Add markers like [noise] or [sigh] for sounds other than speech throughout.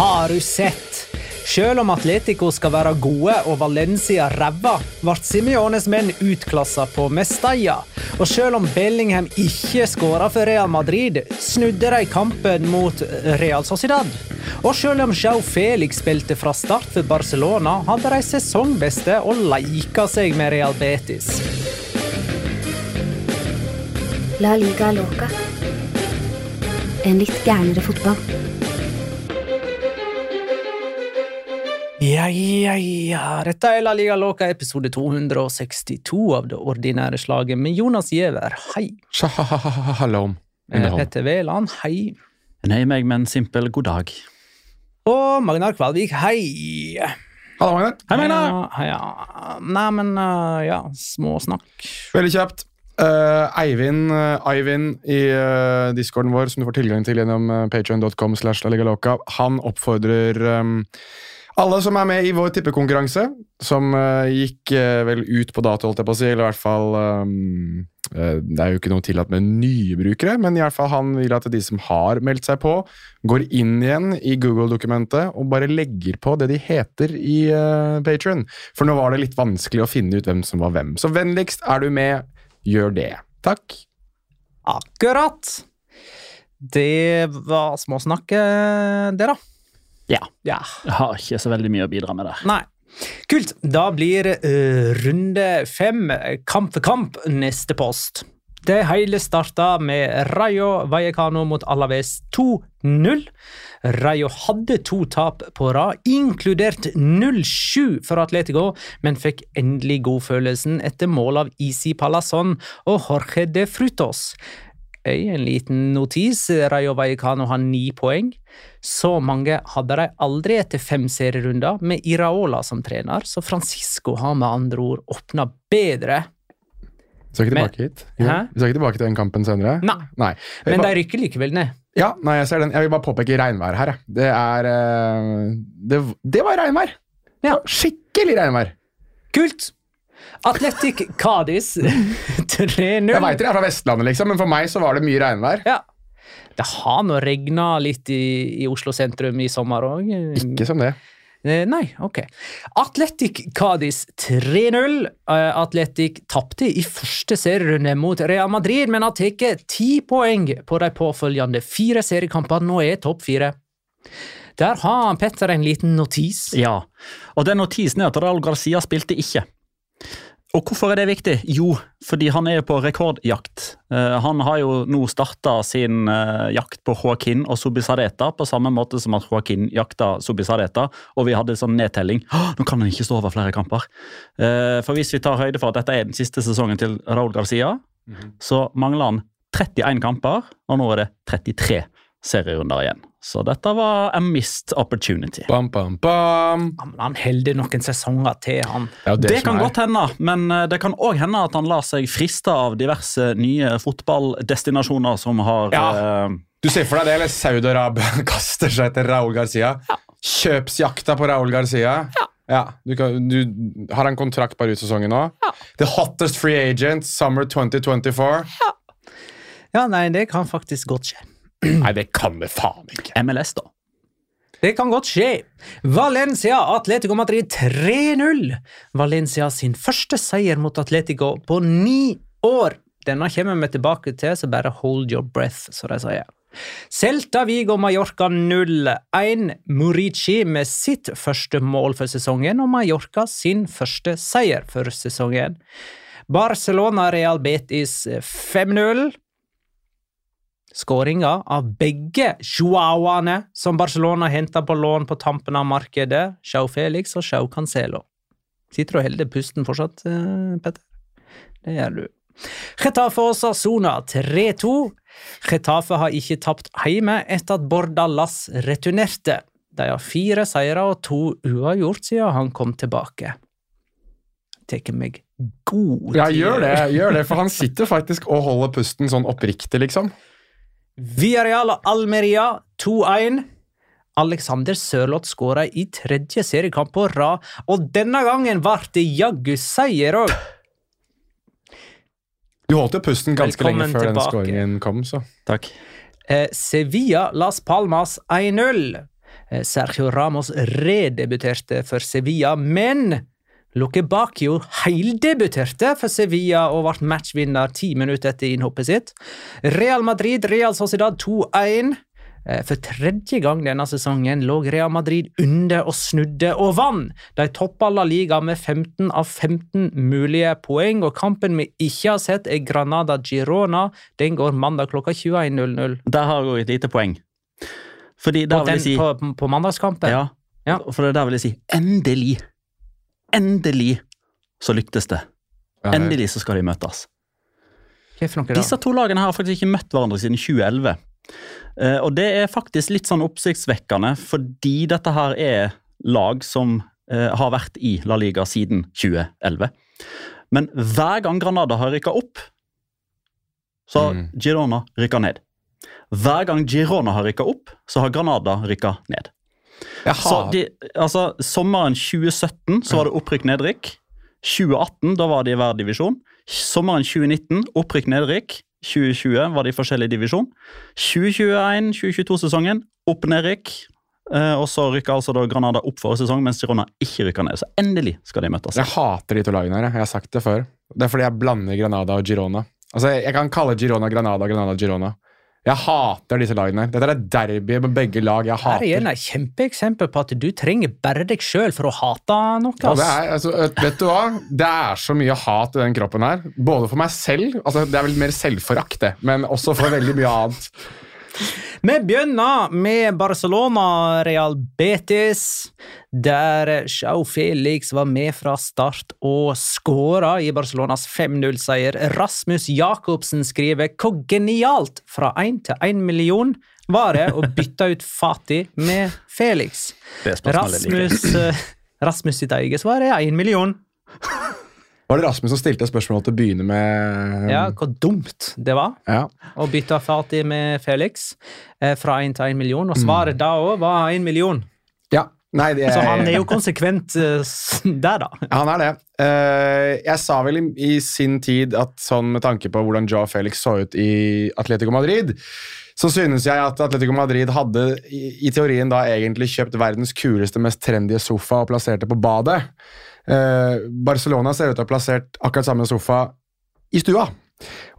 Har du sett? Selv om Atletico skal være gode og Valencia ræva, ble Simiones menn utklassa på Mestalla. Og selv om Bellingham ikke skåra for Real Madrid, snudde de kampen mot Real Sociedad. Og selv om Jao Felix spilte fra start for Barcelona, hadde de sesongbeste og leika seg med Real Betis. La liga loca. En litt gærnere fotball. Ja, ja, ja. Dette er La Liga Loca episode 262 av det ordinære slaget med Jonas Giæver. Hei. Shalom. Eh, Petter Wæland. Hei. Nei meg men simpel god dag. Og Magnar Kvalvik. Hei. Hallo, Magnar. Hei, Magnar. Ja, ja. Nei, men uh, ja, småsnakk. Veldig kjapt. Eh, Eivind, uh, Eivind i uh, discorden vår, som du får tilgang til gjennom uh, patreon.com, slash La Liga Loca, han oppfordrer um, alle som er med i vår tippekonkurranse, som uh, gikk uh, vel ut på dato, holdt jeg på å si, eller i hvert fall um, uh, Det er jo ikke noe tillatt med nye brukere, men i hvert fall han vil at de som har meldt seg på, går inn igjen i Google-dokumentet og bare legger på det de heter i uh, Patron. For nå var det litt vanskelig å finne ut hvem som var hvem. Så vennligst er du med, gjør det. Takk. Akkurat. Det var småsnakket, det, da. Ja. Ja. Jeg har ikke så veldig mye å bidra med der. Nei. Kult. Da blir uh, runde fem kamp for kamp neste post. Det hele starta med Rayo Vallecano mot Alaves 2-0. Rayo hadde to tap på rad, inkludert 0-7 for Atletico, men fikk endelig godfølelsen etter mål av Isi Palazón og Jorge de Frutos. En liten notis. Rayo Vallecano har ni poeng. Så mange hadde de aldri etter fem serierunder, med Iraola som trener, så Francisco har med andre ord åpna bedre. Vi skal ikke tilbake hit. Vi skal ikke tilbake til den kampen senere. Nei, Nei. men de rykker likevel ned. Ja, nei, jeg ser den. Jeg vil bare påpeke regnvær her. Det er eh, Det, det var regnvær! Ja. Skikkelig regnvær. Kult! Atletic Cádiz 3-0. [laughs] Jeg veit dere er fra Vestlandet, liksom, men for meg så var det mye regnvær. Ja. Det har nå regna litt i, i Oslo sentrum i sommer òg. Ikke som det. Eh, Nei, ok. Atletic Cádiz 3-0. Eh, Atletic tapte i første serierunde mot Real Madrid, men har tatt ti poeng på de påfølgende fire seriekampene og er topp fire. Der har Petter en liten notis. Ja, og den notisen er at Raúl Garcia spilte ikke. Og hvorfor er det viktig? Jo, fordi han er på rekordjakt. Eh, han har jo nå starta sin eh, jakt på Joaquin og Subisareta på samme måte som at Joaquin jakta Subisareta, og vi hadde sånn nedtelling. Nå kan han ikke stå over flere kamper. Eh, for hvis vi tar høyde for at dette er den siste sesongen til Raúl Garcia, så mangler han 31 kamper, og nå er det 33 serierunder igjen. Så dette var a missed opportunity. Bam, bam, bam. Ja, men han holder noen sesonger til, han. Det er Det, kan er. godt hende, men eh, det kan òg hende at han lar seg friste av diverse nye fotballdestinasjoner som har Ja. eh, Du ser for deg det, eller Saudi-Arabia [laughs] kaster seg etter Raúl Garcia? Kjøpsjakta på Raúl Garcia? Ja. du, kan, du har en kontrakt bare ut sesongen nå. The hottest free agent, summer 2024. Ja, nei, det kan faktisk godt skje. [clears throat] Nei, det kan det faen ikke. MLS, da. Det kan godt skje. Valencia Atletico Madrid 3-0. Valencia sin første seier mot Atletico på ni år. Denne kommer vi tilbake til, så bare hold your breath, som de sier. Celta Vigo Mallorca 0-1. Murici med sitt første mål for sesongen, og Mallorca sin første seier for sesongen. Barcelona Real Betis 5-0. Skåringa av begge chihuahuaene som Barcelona henta på lån på tampen av markedet, Chau Felix og Chau Cancelo. Sitter du og holder pusten fortsatt, eh, Petter? Det gjør du. Getafe og Sasona 3-2. Getafe har ikke tapt hjemme etter at Bordalas returnerte. De har fire seire og to uavgjort siden han kom tilbake. Tar meg god tid. Ja, gjør det, gjør det, for han [laughs] sitter faktisk og holder pusten sånn oppriktig, liksom. Villarreal og Almeria 2-1. Alexander Sørloth skåra i tredje seriekamp på rad, og denne gangen ble det jaggu seier òg. Du holdt jo pusten ganske Velkommen lenge før den skåringen kom, så. Takk. Eh, Sevilla Las Palmas 1-0. Eh, Sergio Ramos redebuterte for Sevilla, men Luque Bakio heildebuterte for Sevilla og ble matchvinner ti minutter etter innhoppet sitt. Real Madrid Real Sociedad 2-1. Eh, For tredje gang denne sesongen lå Real Madrid under og snudde og vann. De toppa La Liga med 15 av 15 mulige poeng, og kampen vi ikke har sett, er Granada Girona. Den går mandag klokka 21.00. Der har jeg et lite poeng. Fordi På, der vil jeg si på, på mandagskampen? Ja, Ja. for det der vil jeg si endelig. Endelig så lyktes det. Endelig så skal de møtes. Disse to lagene her har faktisk ikke møtt hverandre siden 2011. Eh, og det er faktisk litt sånn oppsiktsvekkende, fordi dette her er lag som eh, har vært i La Liga siden 2011. Men hver gang Granada har rykka opp, så har Mm. Girona rykka ned. Hver gang Girona har rykka opp, så har Granada rykka ned. De, altså, Sommeren 2017 så var det opprykk-nedrykk. 2018 da var de i hver divisjon. Sommeren 2019 opprykk-nedrykk. 2020 var de i forskjellig divisjon. 2021-2022-sesongen opp-nedrykk. Eh, og så rykka altså da Granada opp for sesong, mens Girona ikke rykka ned. Så endelig skal de møtes. jeg hater de to lagene her. jeg. Har sagt det før. Det er fordi jeg blander Granada og Girona. Altså, jeg kan kalle Girona Granada Granada Girona. Jeg hater disse lagene. Dette er derby med begge lag jeg Her er hater. et kjempeeksempel på at du trenger bare deg sjøl for å hate noe. Og det er, altså, vet du hva? Det er så mye hat i den kroppen her. Både for meg selv, altså det er vel mer selvforakt, det, men også for veldig mye annet. Vi begynner med Barcelona Real Betis, der Sjau Felix var med fra start og skåra i Barcelonas 5-0-seier. Rasmus Jacobsen skriver 'Hvor genialt!' fra 1 til 1 million var det å bytte ut Fati med Felix. Rasmus, eh, Rasmus sitt eget svar er 1 million. Var det Rasmus som stilte spørsmål til å begynne med? Ja, hvor dumt det var. Ja. bytte fart Fati med Felix eh, fra 1 til 1 million, og svaret da òg var 1 million. ja. Nei, det, Så han er jo konsekvent eh, der, da. Han er det. Eh, jeg sa vel i, i sin tid at sånn med tanke på hvordan Joe Felix så ut i Atletico Madrid, så synes jeg at Atletico Madrid hadde i, i teorien da egentlig kjøpt verdens kuleste, mest trendy sofa og plassert det på badet. Eh, Barcelona ser ut til å ha plassert akkurat samme sofa i stua.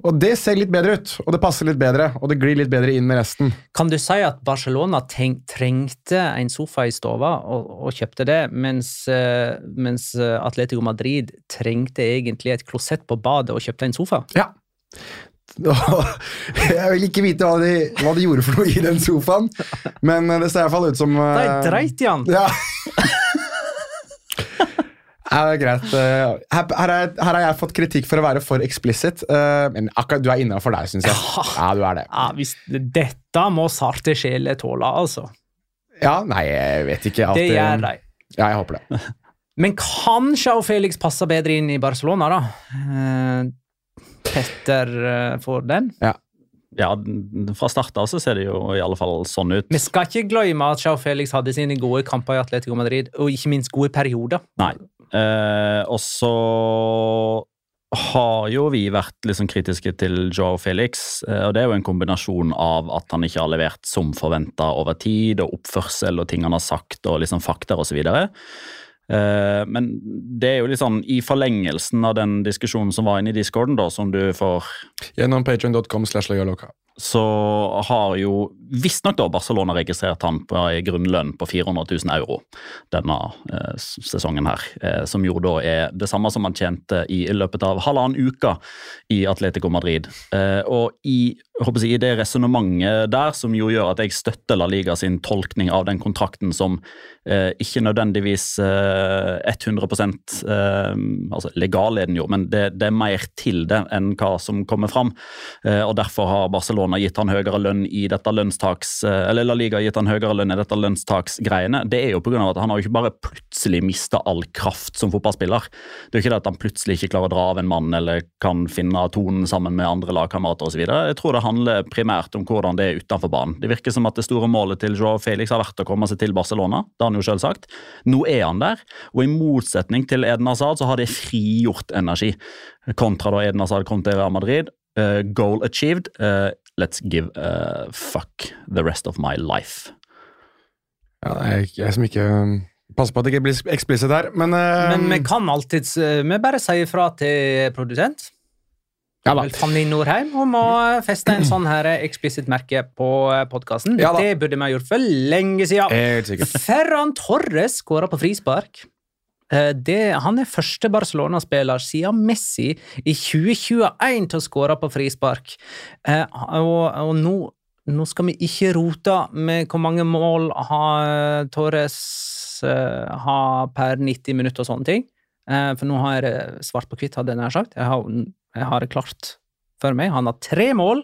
Og det ser litt bedre ut, og det passer litt bedre, og det glir litt bedre inn med resten. Kan du si at Barcelona trengte en sofa i stua og, og kjøpte det, mens, eh, mens eh, Atletico Madrid trengte egentlig et klosett på badet og kjøpte en sofa? Ja. [laughs] Jeg vil ikke vite hva de, hva de gjorde for noe i den sofaen, men det ser i hvert fall ut som De dreit i den! Ja. [laughs] Ja, er greit. Eh, Her, her, er, her har jeg fått kritikk for å være for explicit, eh, men akkurat du er innafor der, syns jeg. Ja, du er det. Ja, hvis, dette må sarte sjeler tåle, altså. Ja, nei, jeg vet ikke. Det gjør de. Ja, jeg håper det. [laughs] Men kan Joao Felix passe bedre inn i Barcelona, da? Eh, Petter får den. Ja, Fra start av så ser det jo i alle fall sånn ut. Vi skal ikke glemme at Joao Felix hadde sine gode kamper i Atletico Madrid, og ikke minst gode perioder. Nei. Eh, og så har jo vi vært liksom kritiske til Joe Felix, eh, og det er jo en kombinasjon av at han ikke har levert som forventa over tid, og oppførsel og ting han har sagt, og liksom fakta osv. Eh, men det er jo litt sånn i forlengelsen av den diskusjonen som var inne i discorden, da, som du får Gjennom patreon.com slash legaloka. Så har jo visstnok da Barcelona registrert han på en grunnlønn på 400 000 euro denne eh, sesongen her. Eh, som jo da er det samme som han tjente i løpet av halvannen uke i Atletico Madrid. Eh, og i, jeg i det resonnementet der, som jo gjør at jeg støtter La Liga sin tolkning av den kontrakten som eh, ikke nødvendigvis eh, 100 eh, altså legal er den jo, men det, det er mer til det enn hva som kommer fram. Eh, og Derfor har Barcelona gitt han høyere lønn i dette lønnstaks, eh, eller La Liga gitt han høyere lønn i dette lønnstaksgreiene. Det er jo av at han har jo ikke bare plutselig mista all kraft som fotballspiller. Det er jo ikke det at han plutselig ikke klarer å dra av en mann eller kan finne tonen sammen med andre lagkamerater osv. Jeg tror det handler primært om hvordan det er utenfor banen. Det virker som at det store målet til Joao Felix har vært å komme seg til Barcelona. Det har han jo selv sagt. Nå er han der, og i motsetning til Eden Hazard så har det frigjort energi. Kontra da Eden Hazard kom til Real Madrid. Eh, goal achieved. Uh, let's give a fuck the rest of my life. Ja, er jeg som ikke um, passer på at det ikke blir eksplisitt her, men, uh, Men vi kan alltids Vi bare sier ifra til produsent. ja, da. Fanny Norheim om å feste en sånn her eksplisitt merke på podkasten. Ja det burde vi ha gjort for lenge siden. Ferran Torres skåra på frispark. Eh, Det, han er første Barcelona-spiller siden Messi i 2021 til å skåre på frispark. Eh, Og, og nå, nå skal vi ikke rote med hvor mange mål har Torres eh, har per 90 minutter og sånne ting. For nå har jeg svart på hvitt, hadde jeg nær sagt. Jeg har, jeg har det klart for meg. Han har tre mål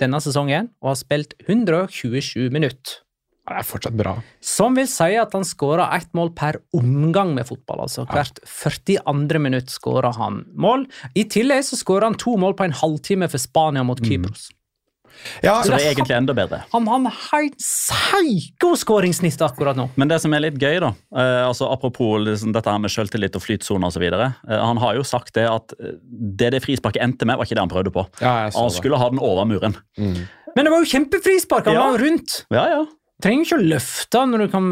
denne sesongen og har spilt 127 minutter. Det er fortsatt bra. Som vil si at han skåra ett mål per omgang med fotball. altså Hvert 42. minutt skårer han mål. I tillegg så skårer han to mål på en halvtime for Spania mot Kypros. Ja, Så det er egentlig enda bedre. Han har en helt psyko skåringssnitt akkurat nå. Men det som er litt gøy, da, eh, altså apropos liksom, dette her med selvtillit og flytsone osv. Eh, han har jo sagt det at eh, det det frisparket endte med, var ikke det han prøvde på. ja han skulle det. ha den over muren. Men det var jo kjempefrispark! Han Ja. var rundt. Ja, ja. Trenger ikke å løfte når du kan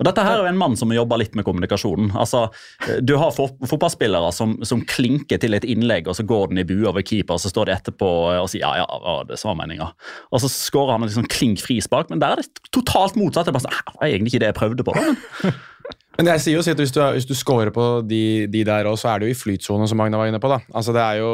Og Dette her er jo en mann som jobber litt med kommunikasjonen. Altså, eh, Du har fot- fotballspillere som, som klinker til et innlegg, og så går den i bue over keeper, og så står de etterpå og sier ja, ja, ja det var meninga. Og så skårer han en liksom klink frispark, men der er det totalt motsatt. Det er bare sånn, det var egentlig ikke det jeg prøvde på. da, men [laughs] Men jeg sier jo at hvis du, hvis du scorer på de, de der òg, så er det jo i flytsone, som Magna var inne på. da. Altså, det er jo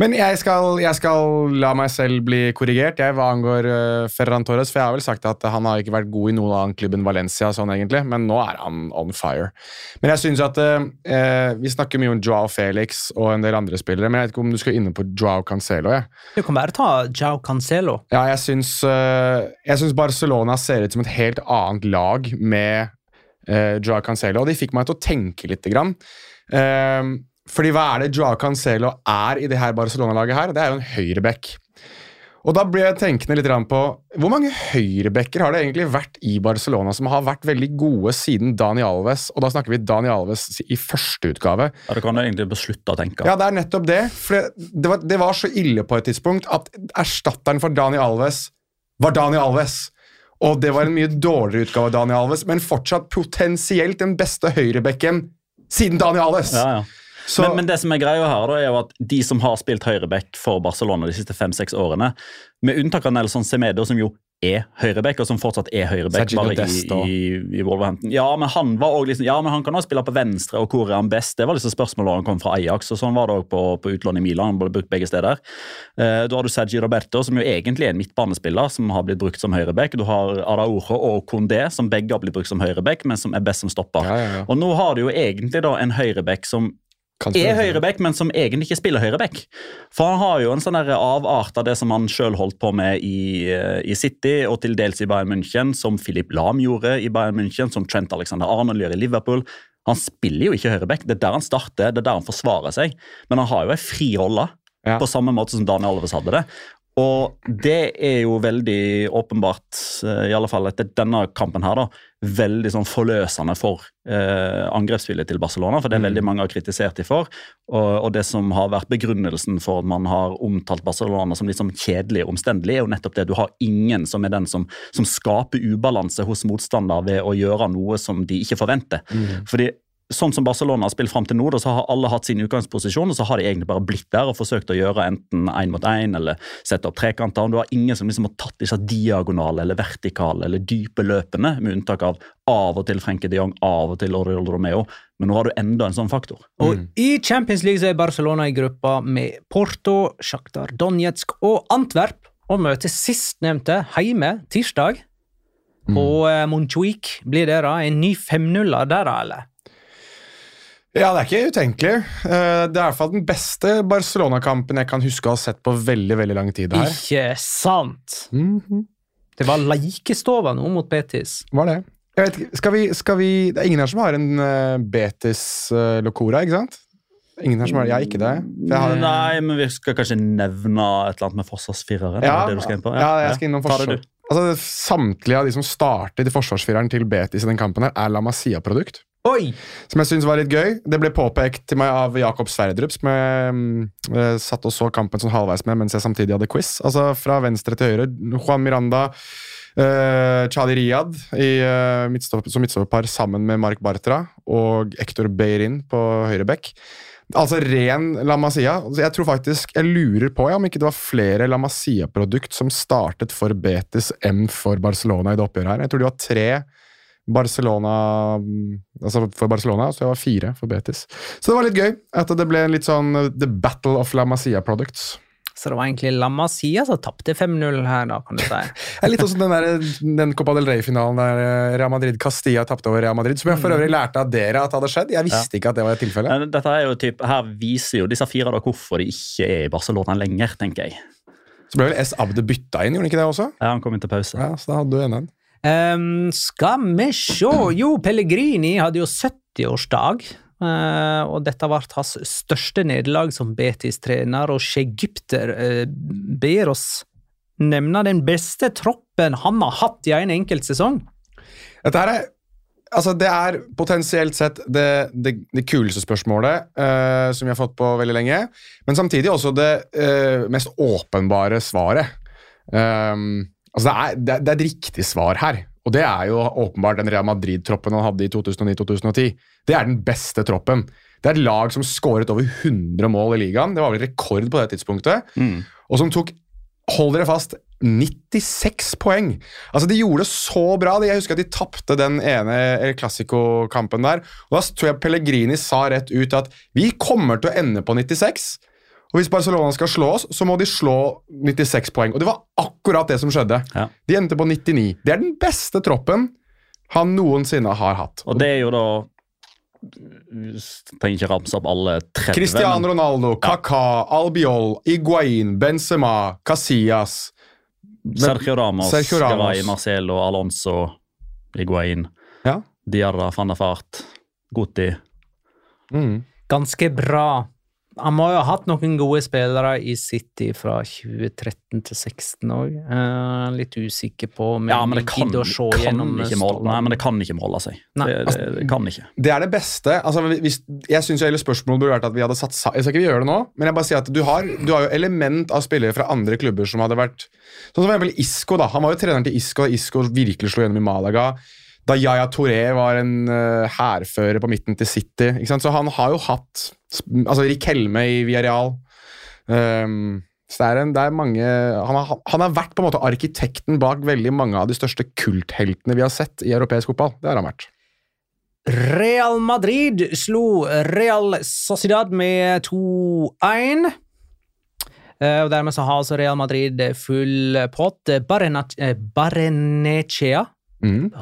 Men jeg skal, jeg skal la meg selv bli korrigert jeg, hva angår uh, Ferran Torres. For jeg har vel sagt at han har ikke vært god i noen annen klubb enn Valencia, sånn egentlig, men nå er han on fire. Men jeg synes at eh, Vi snakker mye om Joao Felix og en del andre spillere, men jeg vet ikke om du skal inne på Joao Cancelo. Jeg. Du kan bare ta Joao Cancelo. Ja, jeg syns, uh, jeg syns Barcelona ser ut som et helt annet lag med uh, Joao Cancelo, og de fikk meg til å tenke lite grann. Eh, fordi hva er det Joao Cancelo er i det her Barcelona-laget her? Det er jo en høyreback. Og da blir jeg tenkende litt på hvor mange høyrebacker har det egentlig vært i Barcelona som har vært veldig gode siden Dani Alves, og da snakker vi Dani Alves i første utgave. ja, det kan du egentlig beslutte å tenke. Ja, det er nettopp det. For det, det, var, det var så ille på et tidspunkt at erstatteren for Dani Alves var Dani Alves. Og det var en mye dårligere utgave av Dani Alves, men fortsatt potensielt den beste høyrebekken siden Dani Alves. Ja, ja. Så, Men, men det som er greia her, da, er jo at de som har spilt høyreback for Barcelona de siste fem-seks årene, med unntak av Nelson Semedo, som jo er høyreback, og som fortsatt er høyreback bare i, i, i Wolverhampton. Ja, men han var også liksom, ja, men han kan også spille på venstre, og hvor er han best? Det var liksom spørsmålet da han kom fra Ajax, og sånn var det også på, på utlån i Milan. Han ble brukt begge steder. Uh, da har du Sergi Roberto, som jo egentlig er en midtbanespiller, som har blitt brukt som høyreback. Du har Araujo og Condé, som begge har blitt brukt som høyreback, men som er best som stopper. Ja, ja, ja. Og nå har du jo egentlig da en høyreback som kan er høyreback, men som egentlig ikke spiller høyreback. For han har jo en sånn avart av det som han sjøl holdt på med i, eh, i City og til dels i Bayern München, som Philip Lahm gjorde i Bayern München, som Trent Alexander Arnold gjør i Liverpool. Han spiller jo ikke høyreback, det er der han starter, det er der han forsvarer seg. Men han har jo en fri rolle, Ja. på samme måte som Daniel Alves hadde det. Og det er jo veldig åpenbart, eh, i alle fall etter denne kampen her, da, veldig sånn forløsende for eh, angrepsspillet til Barcelona. For det er veldig mange har kritisert de for. Og, og det som har vært begrunnelsen for at man har omtalt Barcelona som litt sånn kjedelig og omstendelig, er jo nettopp det. Du har ingen som er den som, som skaper ubalanse hos motstander ved å gjøre noe som de ikke forventer. Fordi Sånn som Barcelona har spilt fram til nå, da, så har alle hatt sin utgangsposisjon, og så har de egentlig bare blitt der og forsøkt å gjøre enten én mot én eller sette opp trekanter. og Du har ingen som liksom har tatt disse diagonale eller vertikale eller dype løpene, med unntak av av og til Frenke de Jong, av og til Oriol Romeo. Men nå har du enda en sånn faktor. Og I Champions League så er Barcelona i gruppa med Porto, Sjaktar Donetsk og Antwerp, og møter sistnevnte hjemme tirsdag. På eh, Montjuic blir det da en ny 5-0-er der, eller? Ja, det er ikke utenkelig. Eh, Det er i hvert fall den beste Barcelona-kampen jeg kan huske å ha sett på veldig veldig lang tid her. Ikke sant? Mhm. Det var Leikestova nå mot Betis. Var det? Jeg vet skal vi, skal vi Det er ingen her som har en uh, Betis uh, Locora, ikke sant? Ingen her som har Jeg har ikke det. Jeg har en, Nei, men vi skal kanskje nevne et eller annet med forsvarsfireren? ja, det du skal inn på? ja, jeg skal innom forsvar. Altså, samtlige av de som startet i forsvarsfireren til Betis i den kampen, her er La Masia-produkt. Oi! Som jeg synes var litt gøy. Det ble påpekt til meg av Jakob Sverdrup, som jeg eh, satt og så kampen sånn halvveis med mens jeg samtidig hadde quiz. Altså fra venstre til høyre. Juan Miranda, uh, Charlie Riyad i, uh, midtstopp, som midtstopperpar sammen med Mark Bartra og Ektor Beirin på høyre back. Altså ren La Masia. Altså, Jeg tror faktisk, jeg lurer på ja, om ikke det var flere La Masia-produkt som startet for Betis enn for Barcelona i det oppgjøret her. Jeg tror de var tre Barcelona altså for Barcelona, så jeg var fire for Betis. Så det var litt gøy at det ble en litt sånn uh, The Battle of La Masia Products. Så det var egentlig La Masia som tapte 5-0 her, da, kan du si. Det [laughs] er litt også den, der, den Copa del Rey-finalen der uh, Real Madrid Castilla tapte over Real Madrid, som jeg for øvrig lærte av dere at hadde skjedd. Jeg visste ikke at det var et tilfelle. Men Dette er jo typ, Her viser jo disse fire da hvorfor de ikke er i Barcelona lenger, tenker jeg. Så ble vel S. Abde bytta inn, gjorde han ikke det også? Ja, Han kom inn til pause. Ja, så da hadde du enda en. Ehm, skal vi se Jo, Pellegrini hadde jo 70-årsdag. Uh, og dette ble hans største nederlag som Betis-trener, og Egypter uh, ber oss nevne den beste troppen han har hatt i en enkelt sesong. Dette her er Altså, det er potensielt sett det, det, det kuleste spørsmålet uh, som vi har fått på veldig lenge, men samtidig også det uh, mest åpenbare svaret. Um, altså, det er, det, det er et riktig svar her, og det er jo åpenbart den Real Madrid-troppen han hadde i 2009-2010. Det er den beste troppen. Det er et lag som skåret over 100 mål i ligaen. Det var vel rekord på det tidspunktet. Mm. Og som tok Hold dere fast 96 poeng! Altså, De gjorde det så bra. Jeg husker at de tapte den ene klassikokampen der. Og Da tror jeg Pellegrini sa rett ut at vi kommer til å ende på 96. Og hvis Barcelona skal slå oss, så må de slå 96 poeng. Og det var akkurat det som skjedde. Ja. De endte på 99. Det er den beste troppen han noensinne har hatt. Og det er jo da trenger ikke ramse opp alle 30. Cristiano men- Ronaldo, Kaká, Albiol, Iguain, Benzema, Casillas Sergio Ramos, Sergio Ramos. Garay, Marcelo, Alonso, Iguain, Ja. Diarra, van der Fart, Guti. Mm. Ganske bra. Han må jo ha hatt noen gode spillere i City fra 2013 til 2016 òg. litt usikker på om Ja, jeg men det kan, gidder å se kan gjennom ikke måle, nei, men det kan ikke måle seg. Nei. Det, det, det kan ikke. Det er det beste. Altså, hvis, jeg synes hele spørsmålet burde vært at vi hadde satt Jeg skal ikke gjøre det nå, men jeg bare sier at du har, du har jo element av spillere fra andre klubber som hadde vært Sånn som for eksempel Isco. da Han var jo treneren til Isco, og Isco virkelig slo gjennom i Malaga. Da Yaya Toré var en uh, på midten til City. Ikke sant? Så han har jo hatt altså Rik Helme i Villarreal. Um, så det er, en, det er mange han har, han har vært på en måte arkitekten bak veldig mange av de største kultheltene vi har sett i europeisk fotball. Det har han vært. Real Madrid slo Real Sociedad med 2-1. Eh, Og dermed så har altså Real Madrid full pott. Barrena- eh, Mm.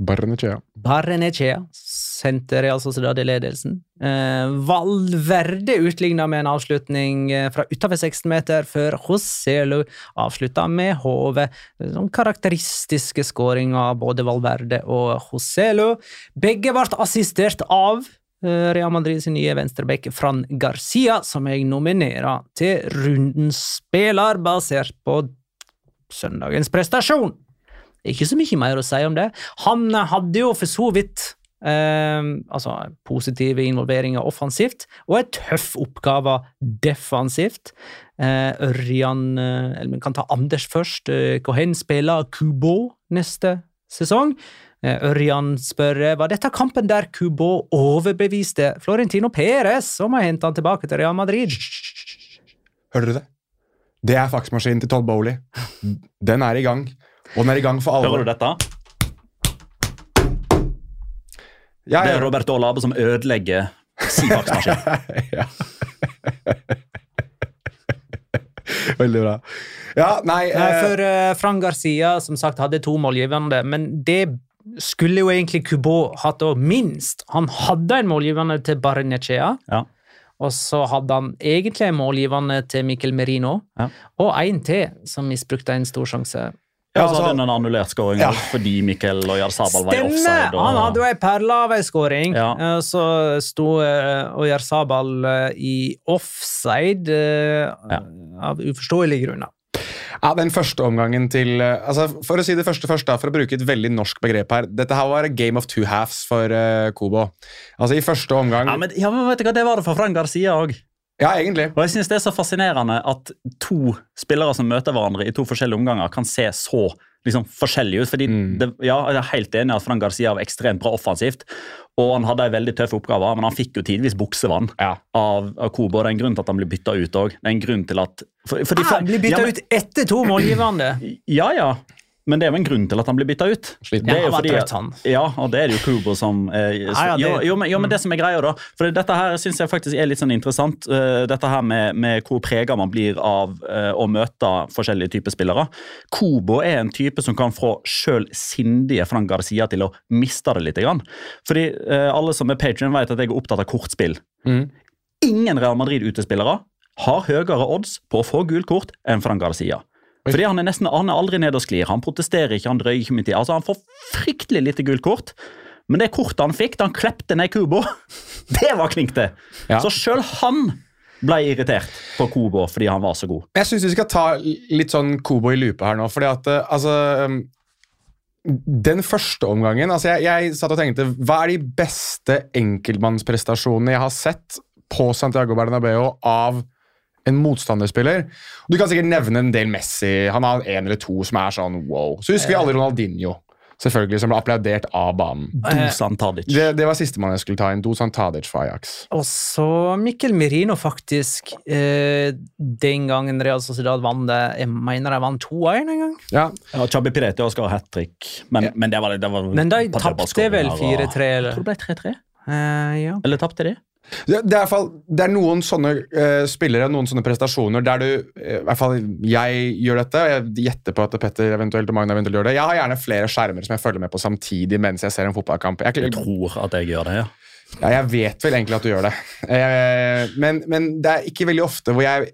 Barnechea. Barrenechea sendte Real Sociedad i ledelsen. Eh, Valverde utligna med en avslutning eh, fra utenfor 16 meter, før Joselu avslutta med hodet. Karakteristiske skåringer av både Valverde og Joselu. Begge ble assistert av eh, Real Madrid sin nye venstreback Fran Garcia, som jeg nominerer til rundens spiller, basert på søndagens prestasjon. Ikke så mye mer å si om det. Han hadde jo for så vidt eh, altså positive involveringer offensivt, og en tøff oppgave defensivt. Eh, Ørjan eh, Eller vi kan ta Anders først. Eh, Cohen spiller Kubo neste sesong. Eh, Ørjan spør var dette kampen der Kubo overbeviste Florentino Perez om å hente han tilbake til Real Madrid. Hører dere det? Det er faksmaskinen til Todd Bowley. Den er i gang. Og den er i gang for alvor. Hører du dette? Ja, Det ja. er Robert Olabe som ødelegger sin faksmaskin. [laughs] ja. Veldig bra. Ja, nei Nei, eh, for uh, Fran Garcia som sagt hadde to målgivende, men det skulle jo egentlig Kubo hatt òg, minst. Han hadde en målgivende til Barnechea, Ja. og så hadde han egentlig en målgivende til Mikkel Merino, Ja. og en til som misbrukte en stor sjanse. Ja, Ja, så altså- hadde han en annullert skåring Ja. fordi Mikkel og Sabal var i Stemmer! offside. Og... Han hadde jo ei perle av ei skåring. Ja. Eh, Så sto Oyar Oyarzabal eh, i offside eh, Ja. av uforståelige grunner. Ja, den første omgangen til eh, altså For å si det første først, da, for å bruke et veldig norsk begrep her. Dette her var game of two halves for uh, Kobo. Altså I første omgang Ja, men, ja, men vet du hva, Det var det for Fran Garcia òg. Ja, egentlig. Og jeg synes det er så fascinerende at to spillere som møter hverandre i to forskjellige omganger, kan se så liksom, forskjellige ut. fordi Mm. det, ja, Jeg er helt enig i at Frank Garcia var ekstremt bra offensivt, og han hadde en veldig tøff oppgave, men han fikk jo tidvis buksevann Ja. av, av Kobo. Det er en grunn til at han blir bytta ut òg. Fordi, Ah, blir bytta ja, ut etter to målgivende! Ja, ja. Men det er jo en grunn til at han blir bytta ut. Sliten. Det er jo fordi. Ja, og det er det jo Kubo som eh, Ja, ja, jo, jo, men, jo, men det som er greia, da For dette her syns jeg faktisk er litt sånn interessant. eh, dette her med, med hvor prega man blir av eh, å møte forskjellige typer spillere. Kubo er en type som kan få sjøl sindige Frank Garcia til å miste det litt. Grann. Fordi alle som er patrion, vet at jeg er opptatt av kortspill. Mm. Ingen Real Madrid-utespillere har høyere odds på å få gult kort enn Frank Garcia. Fordi Han er nesten han er aldri nede og sklir. Han protesterer ikke, han drøyer ikke min tid. Altså, Han får fryktelig lite gult kort. Men det kortet han fikk da han klepte ned Kubo, [laughs] det var klink, det. Ja. Så sjøl han ble irritert på Kubo fordi han var så god. Jeg syns vi skal ta litt sånn Kobo i lupe her nå, fordi at eh, altså um, Den første omgangen altså jeg, jeg satt og tenkte Hva er de beste enkeltmannsprestasjonene jeg har sett på Santiago Bernabeu av en motstanderspiller? Du kan sikkert nevne en del Messi. Han har en eller to som er sånn wow. Så husker vi alle Ronaldinho, selvfølgelig, som ble applaudert av banen. Dusan Tadic. Det, det var sistemann jeg skulle ta inn. Dusan Tadic fra Ajax. Og så Mikkel Merino, faktisk. Eh, den gangen Real Sociedad vant det Jeg mener de vant 2-1 en gang. Ja, Ja, Chabi Pireti skal ha hat trick, men, Ja. men det var, det var Men de tapte vel 4-3, eller? Jeg tror det ble 3-3. Eh, ja. Eller tapte de? Det, det, er fall, det er noen sånne uh, spillere noen sånne prestasjoner der du uh, I hvert fall jeg gjør dette, og jeg gjetter på at Petter eventuelt og Magna eventuelt gjør det. Jeg har gjerne flere skjermer som jeg følger med på samtidig mens jeg ser en fotballkamp. Jeg, Jeg tror at jeg gjør det, ja. ja, jeg vet vel egentlig at du gjør det. Uh, men, men det er ikke veldig ofte hvor jeg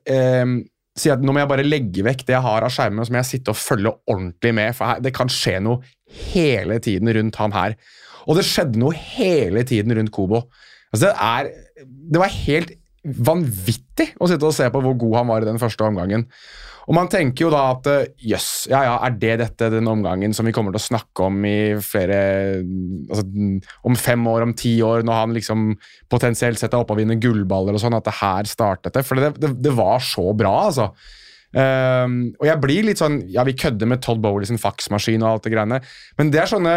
sier at nå må jeg bare legge vekk det jeg har av skjermer, og så må jeg sitte og følge ordentlig med, for her, det kan skje noe hele tiden rundt ham her. Og det skjedde noe hele tiden rundt Kobo. Altså, det, er, det var helt vanvittig å sitte og se på hvor god han var i den første omgangen. Og man tenker jo da at jøss, yes, ja ja, er det dette den omgangen som vi kommer til å snakke om i flere altså, Om fem år, om ti år, når han liksom potensielt sett er oppe og vinner gullballer og sånn, at det her startet det? For det, det, det var så bra, altså. Ehm, og jeg blir litt sånn Ja, vi kødder med Todd Bowley sin faksmaskin og alt det greiene, men det er sånne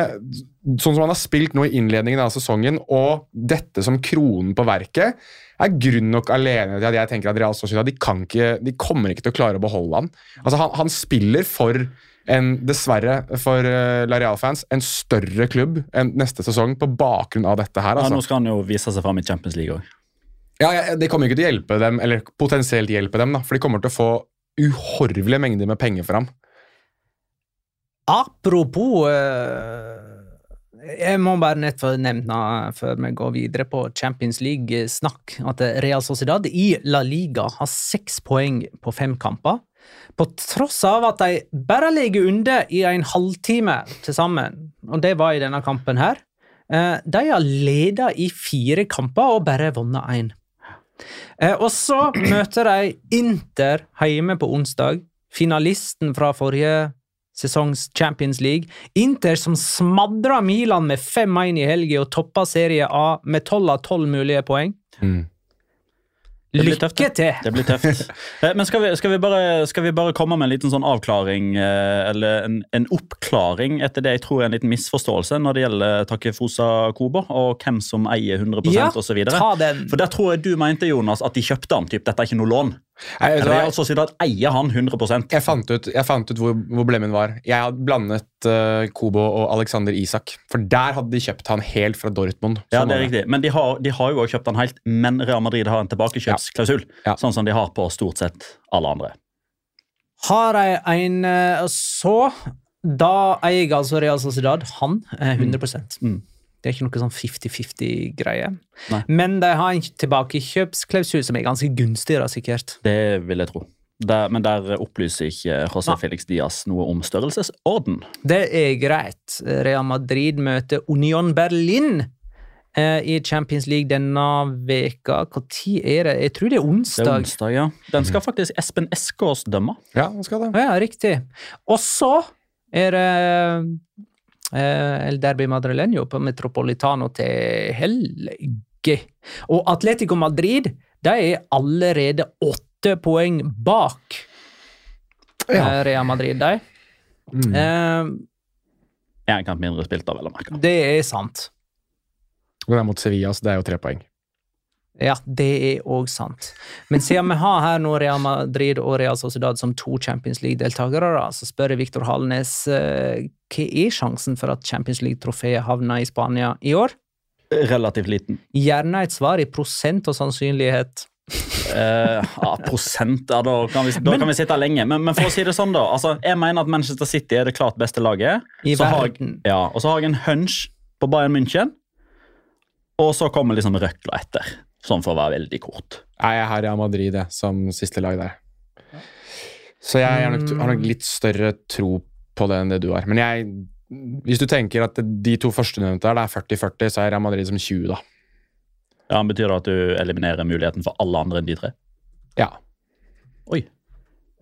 Sånn som han har spilt nå i innledningen av sesongen, og dette som kronen på verket, er grunn nok alene til at jeg tenker at Real Sociedad de, kan ikke, de kommer ikke til å klare å beholde han. Altså, han, han spiller for en, dessverre for uh, La Real-fans, en større klubb enn neste sesong på bakgrunn av dette her. Altså. Ja, nå skal han jo vise seg fram i Champions League òg. Ja, ja, Det kommer ikke til å hjelpe dem, eller potensielt hjelpe dem, da, for de kommer til å få uhorvelige mengder med penger for ham. Apropos eh, Jeg må bare nett nevne før vi går videre på Champions League-snakk, at Real Sociedad i La Liga har seks poeng på fem kamper. På tross av at de bare ligger under i en halvtime til sammen, og det var i denne kampen her. Eh, De har ledet i fire kamper og bare vunnet én. Eh, Og så møter de Inter hjemme på onsdag, finalisten fra forrige sesongs Champions League. Inter som smadra Milan med 5-1 i helga og toppa Serie A med 12 av 12 mulige poeng. Blir Lykke til! Det blir tøft. [laughs] Eh, Men skal vi, skal, vi bare, skal vi bare komme med en liten sånn avklaring, eh, eller en, en oppklaring, etter det jeg tror er en liten misforståelse når det gjelder Takefusa Kobo, og hvem som eier 100 Ja, den. For der tror jeg du mente, Jonas, at de kjøpte han. Typ, dette er ikke noe lån. Nei, jeg? Real Sociedad eier han 100% Jeg fant ut, jeg fant ut hvor, hvor blemmen var. Jeg hadde blandet uh, Kobo og Alexander Isak. For der hadde de kjøpt han helt fra Dortmund. Ja, Sånn det er riktig. Men de har, de har jo også kjøpt han helt, men Real Madrid har en tilbakekjøpsklausul. Ja. Sånn som de har på stort sett alle andre. Har de en eh, Så Da eier altså Real Sociedad han 100 mm. Mm. Det er ikke noe sånn 50-50-greie. Men de har en tilbakekjøpsklausul som er ganske gunstig, da, sikkert. Det vil jeg tro. Der, men der opplyser ikke José. Felix Diaz noe om størrelsesorden. Det er greit. Real Madrid møter Union Berlin eh, i Champions League denne veka. Når er det? Jeg tror det er onsdag. Det er onsdag. ja. Den skal faktisk Espen Eskås dømme. Ja, han skal det. Ja, riktig. Og så er det El Derby Madrileño på Metropolitano til helge. Og Atletico Madrid de er allerede åtte poeng bak Ja. eh, Real Madrid. De. Mm. Eh, En kamp mindre spilt, da, vel å merke. det er sant. Og det er mot Sevilla, så det er jo tre poeng. Ja, det er òg sant. Men siden vi har her nå Real Madrid og Real Sociedad som to Champions League-deltakere, så spør jeg Viktor Halnes eh, hva er sjansen for at Champions League-trofeet havner i Spania i år? Relativt liten. Gjerne et svar i prosent og sannsynlighet. uh, ja, prosent ja, Da kan vi, da Men- kan vi sitte lenge. Men, men for å si det sånn, da. Altså, jeg mener at Manchester City er det klart beste laget. I Så jeg- verden. Ja, og så har jeg en hunch på Bayern München. Og så kommer liksom røkla etter. Sånn for å være veldig kort. Nei, jeg har Real Madrid det, som siste lag der. Så jeg har nok, har nok litt større tro på det enn det du har. Men jeg, hvis du tenker at de to førstenevnte der, det er 40-40, så er Real Madrid som 20, da. Ja, Betyr det at du eliminerer muligheten for alle andre enn de tre? Ja. Oi.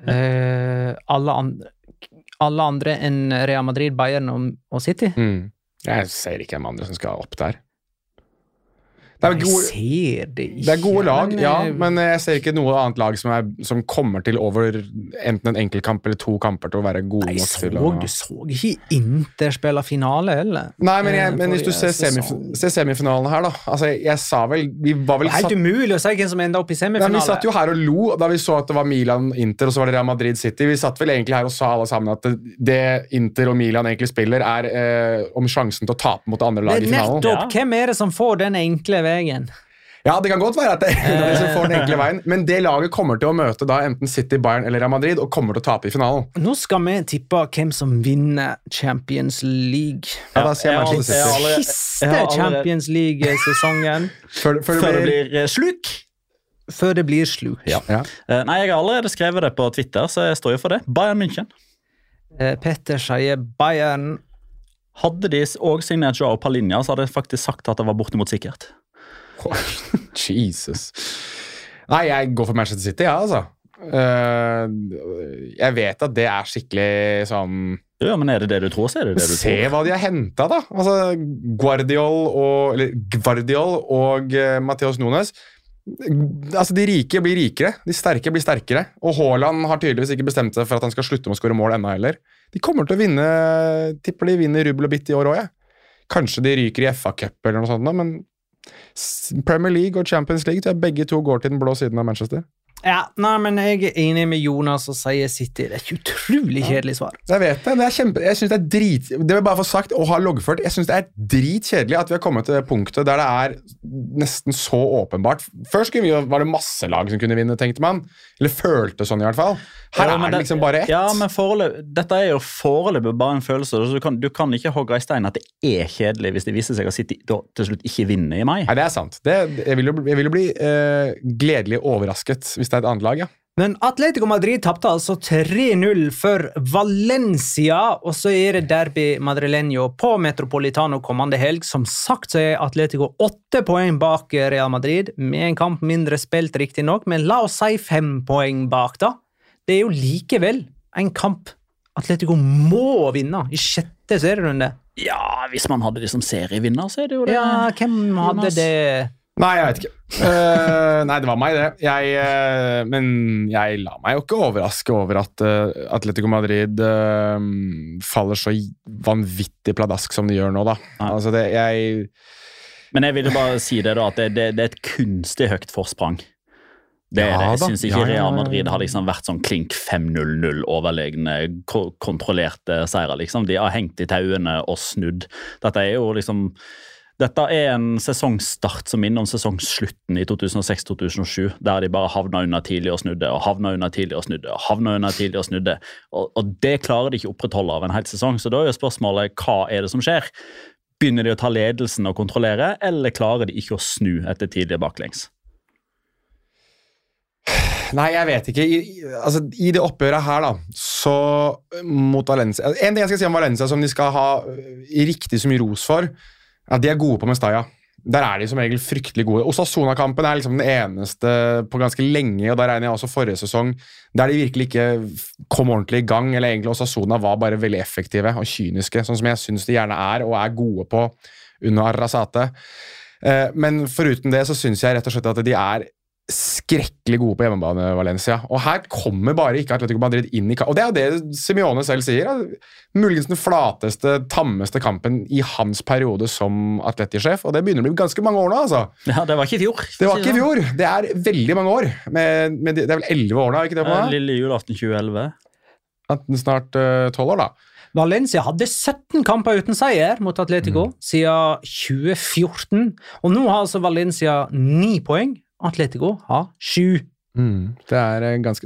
Eh, alle, andre, alle andre enn Real Madrid, Bayern og, og City? Mm. Jeg ser ikke hvem andre som skal opp der. Det er, Jeg gode, ser det ikke. det er gode lag, men, ja, eh, men jeg ser ikke noe annet lag som, er, som kommer til over enten en enkeltkamp eller to kamper til å være gode Nei, nok til å du så ikke Inter spille finale, heller? Nei, men, jeg, Eh, men hvis du ser, semif ser semifinalen her, da altså, jeg, jeg sa vel Vi var vel satt helt umulig å si hvem som enda opp i semifinale. Nei, Vi satt jo her og lo da vi så at det var Milan-Inter og så var det Real Madrid-City. Vi satt vel egentlig her og sa alle sammen at det, det Inter og Milan egentlig spiller, er eh, om sjansen til å tape mot det andre lag laget i finalen. nettopp! Hvem er det som får den enkle veien? Ja, Det kan godt være at det er de som får den enkle veien, men det laget kommer til å møte da enten City, Bayern eller Real Madrid og kommer til å tape i finalen. Nå skal vi tippe hvem som vinner Champions League. Ja, da sier jeg jeg Siste jeg har allerede- Champions League-sesongen [laughs] Før, før Før det blir, eh, sluk. før det blir sluk. ja. Ja. Nei, Jeg har allerede skrevet det på Twitter, så jeg står jo for det. Bayern München. Eh, Petter sier Bayern. Hadde de òg signert Joao Palinja, så hadde jeg faktisk sagt at det var bortimot sikkert. [laughs] Jesus. Nei, jeg går for Manchester City, ja, altså. Uh, jeg vet at det er skikkelig sånn Ja, men Er det det du tror, så er det det du Se tror. hva de har henta, da. Altså, Guardiol og, eller Guardiol og uh, Mateos Nunes. Altså, De rike blir rikere, de sterke blir sterkere. Og Haaland har tydeligvis ikke bestemt seg for at han skal slutte med å skåre mål ennå heller. De kommer til å vinne Tipper de vinner rubbel og bitt i år òg, jeg. Kanskje de ryker i FA-cup eller noe sånt, da, men Premier League og Champions League tror jeg begge to går til den blå siden av Manchester. Ja, nei, men jeg er enig med Jonas og sier City. Det er ikke utrolig kjedelig svar. Jeg vet det. men jeg, kjempe, jeg synes det er drit... Det vil jeg bare få sagt og ha loggført. Jeg syns det er dritkjedelig at vi har kommet til det punktet der det er nesten så åpenbart. Før vi, var det masse lag som kunne vinne, tenkte man. Eller følte sånn, i hvert fall. Her Ja, er det liksom bare ett. Ja, men foreløp, Dette er jo foreløpig bare en følelse. så Du kan, du kan ikke hogge i stein at det er kjedelig hvis det viser seg at City til slutt ikke vinner i mai. Nei, det er sant. Det, jeg vil jo, jeg vil jo bli uh, gledelig overrasket hvis det er et annet lag, ja. Men Atletico Madrid tapte altså 3-0 for Valencia, og så er det derby madrileño på Metropolitano kommende helg. Som sagt så er Atletico åtte poeng bak Real Madrid, med en kamp mindre spilt, riktignok, men la oss si fem poeng bak, da. Det er jo likevel en kamp Atletico må vinne i sjette serierunde. Ja, Hvis man hadde det som serievinner, så er det jo det. Ja, hvem hadde Jonas. det? Nei, jeg vet ikke. Uh, nei, det var meg, det. Jeg, uh, men jeg lar meg jo ikke overraske over at uh, Atletico Madrid faller så vanvittig pladask som de gjør nå, da. Altså, det, jeg Men jeg ville bare si det da, at det, det, det er et kunstig høyt forsprang. Det er Ja det. Jeg syns ikke Ja, ja, Real. Madrid har liksom vært sånn klink 5-0-0 overlegne, kontrollerte seire. liksom. De har hengt i tauene og snudd. Dette er jo liksom dette er en sesongstart som minner om sesongslutten i 2006-2007, der de bare havna unna tidlig og snudde, og havna unna tidlig og snudde, og havna unna tidlig og snudde. Og, og det klarer de ikke å opprettholde av en hel sesong. Så da er jo spørsmålet hva er det som skjer? Begynner de å ta ledelsen og kontrollere, eller klarer de ikke å snu etter tidlig baklengs? Nei, jeg vet ikke. I, altså, I det oppgjøret her, da, så mot Valencia En ting jeg skal si om Valencia som de skal ha øh, riktig så mye ros for, at de er gode på Mestaya. Der er de som regel fryktelig gode. Osasuna-kampen er liksom den eneste på ganske lenge, og da regner jeg også forrige sesong, der de virkelig ikke kom ordentlig i gang. Eller egentlig Osasuna var bare veldig effektive og kyniske, sånn som jeg syns de gjerne er, og er gode på under Arrasate. Eh, Men foruten det så syns jeg rett og slett at de er skrekkelig gode på hjemmebane, Valencia. Og her kommer bare ikke Atletico Madrid inn i kampen. Og det er jo det Simione selv sier. Muligens den flateste, tammeste kampen i hans periode som atletisjef, og det begynner å bli ganske mange år nå, altså. Ja, Det var ikke i fjor. Det var ikke i fjor. Det er veldig mange år. Med, med, det er vel elleve år nå, ikke det? på meg? Lille julaften 2011. At- Snart eh, tolv år, da. Valencia hadde 17 kamper uten seier mot Atletico siden 2014. Og nå har altså Valencia 9 poeng. Atletico har 7. Det er eh, ganske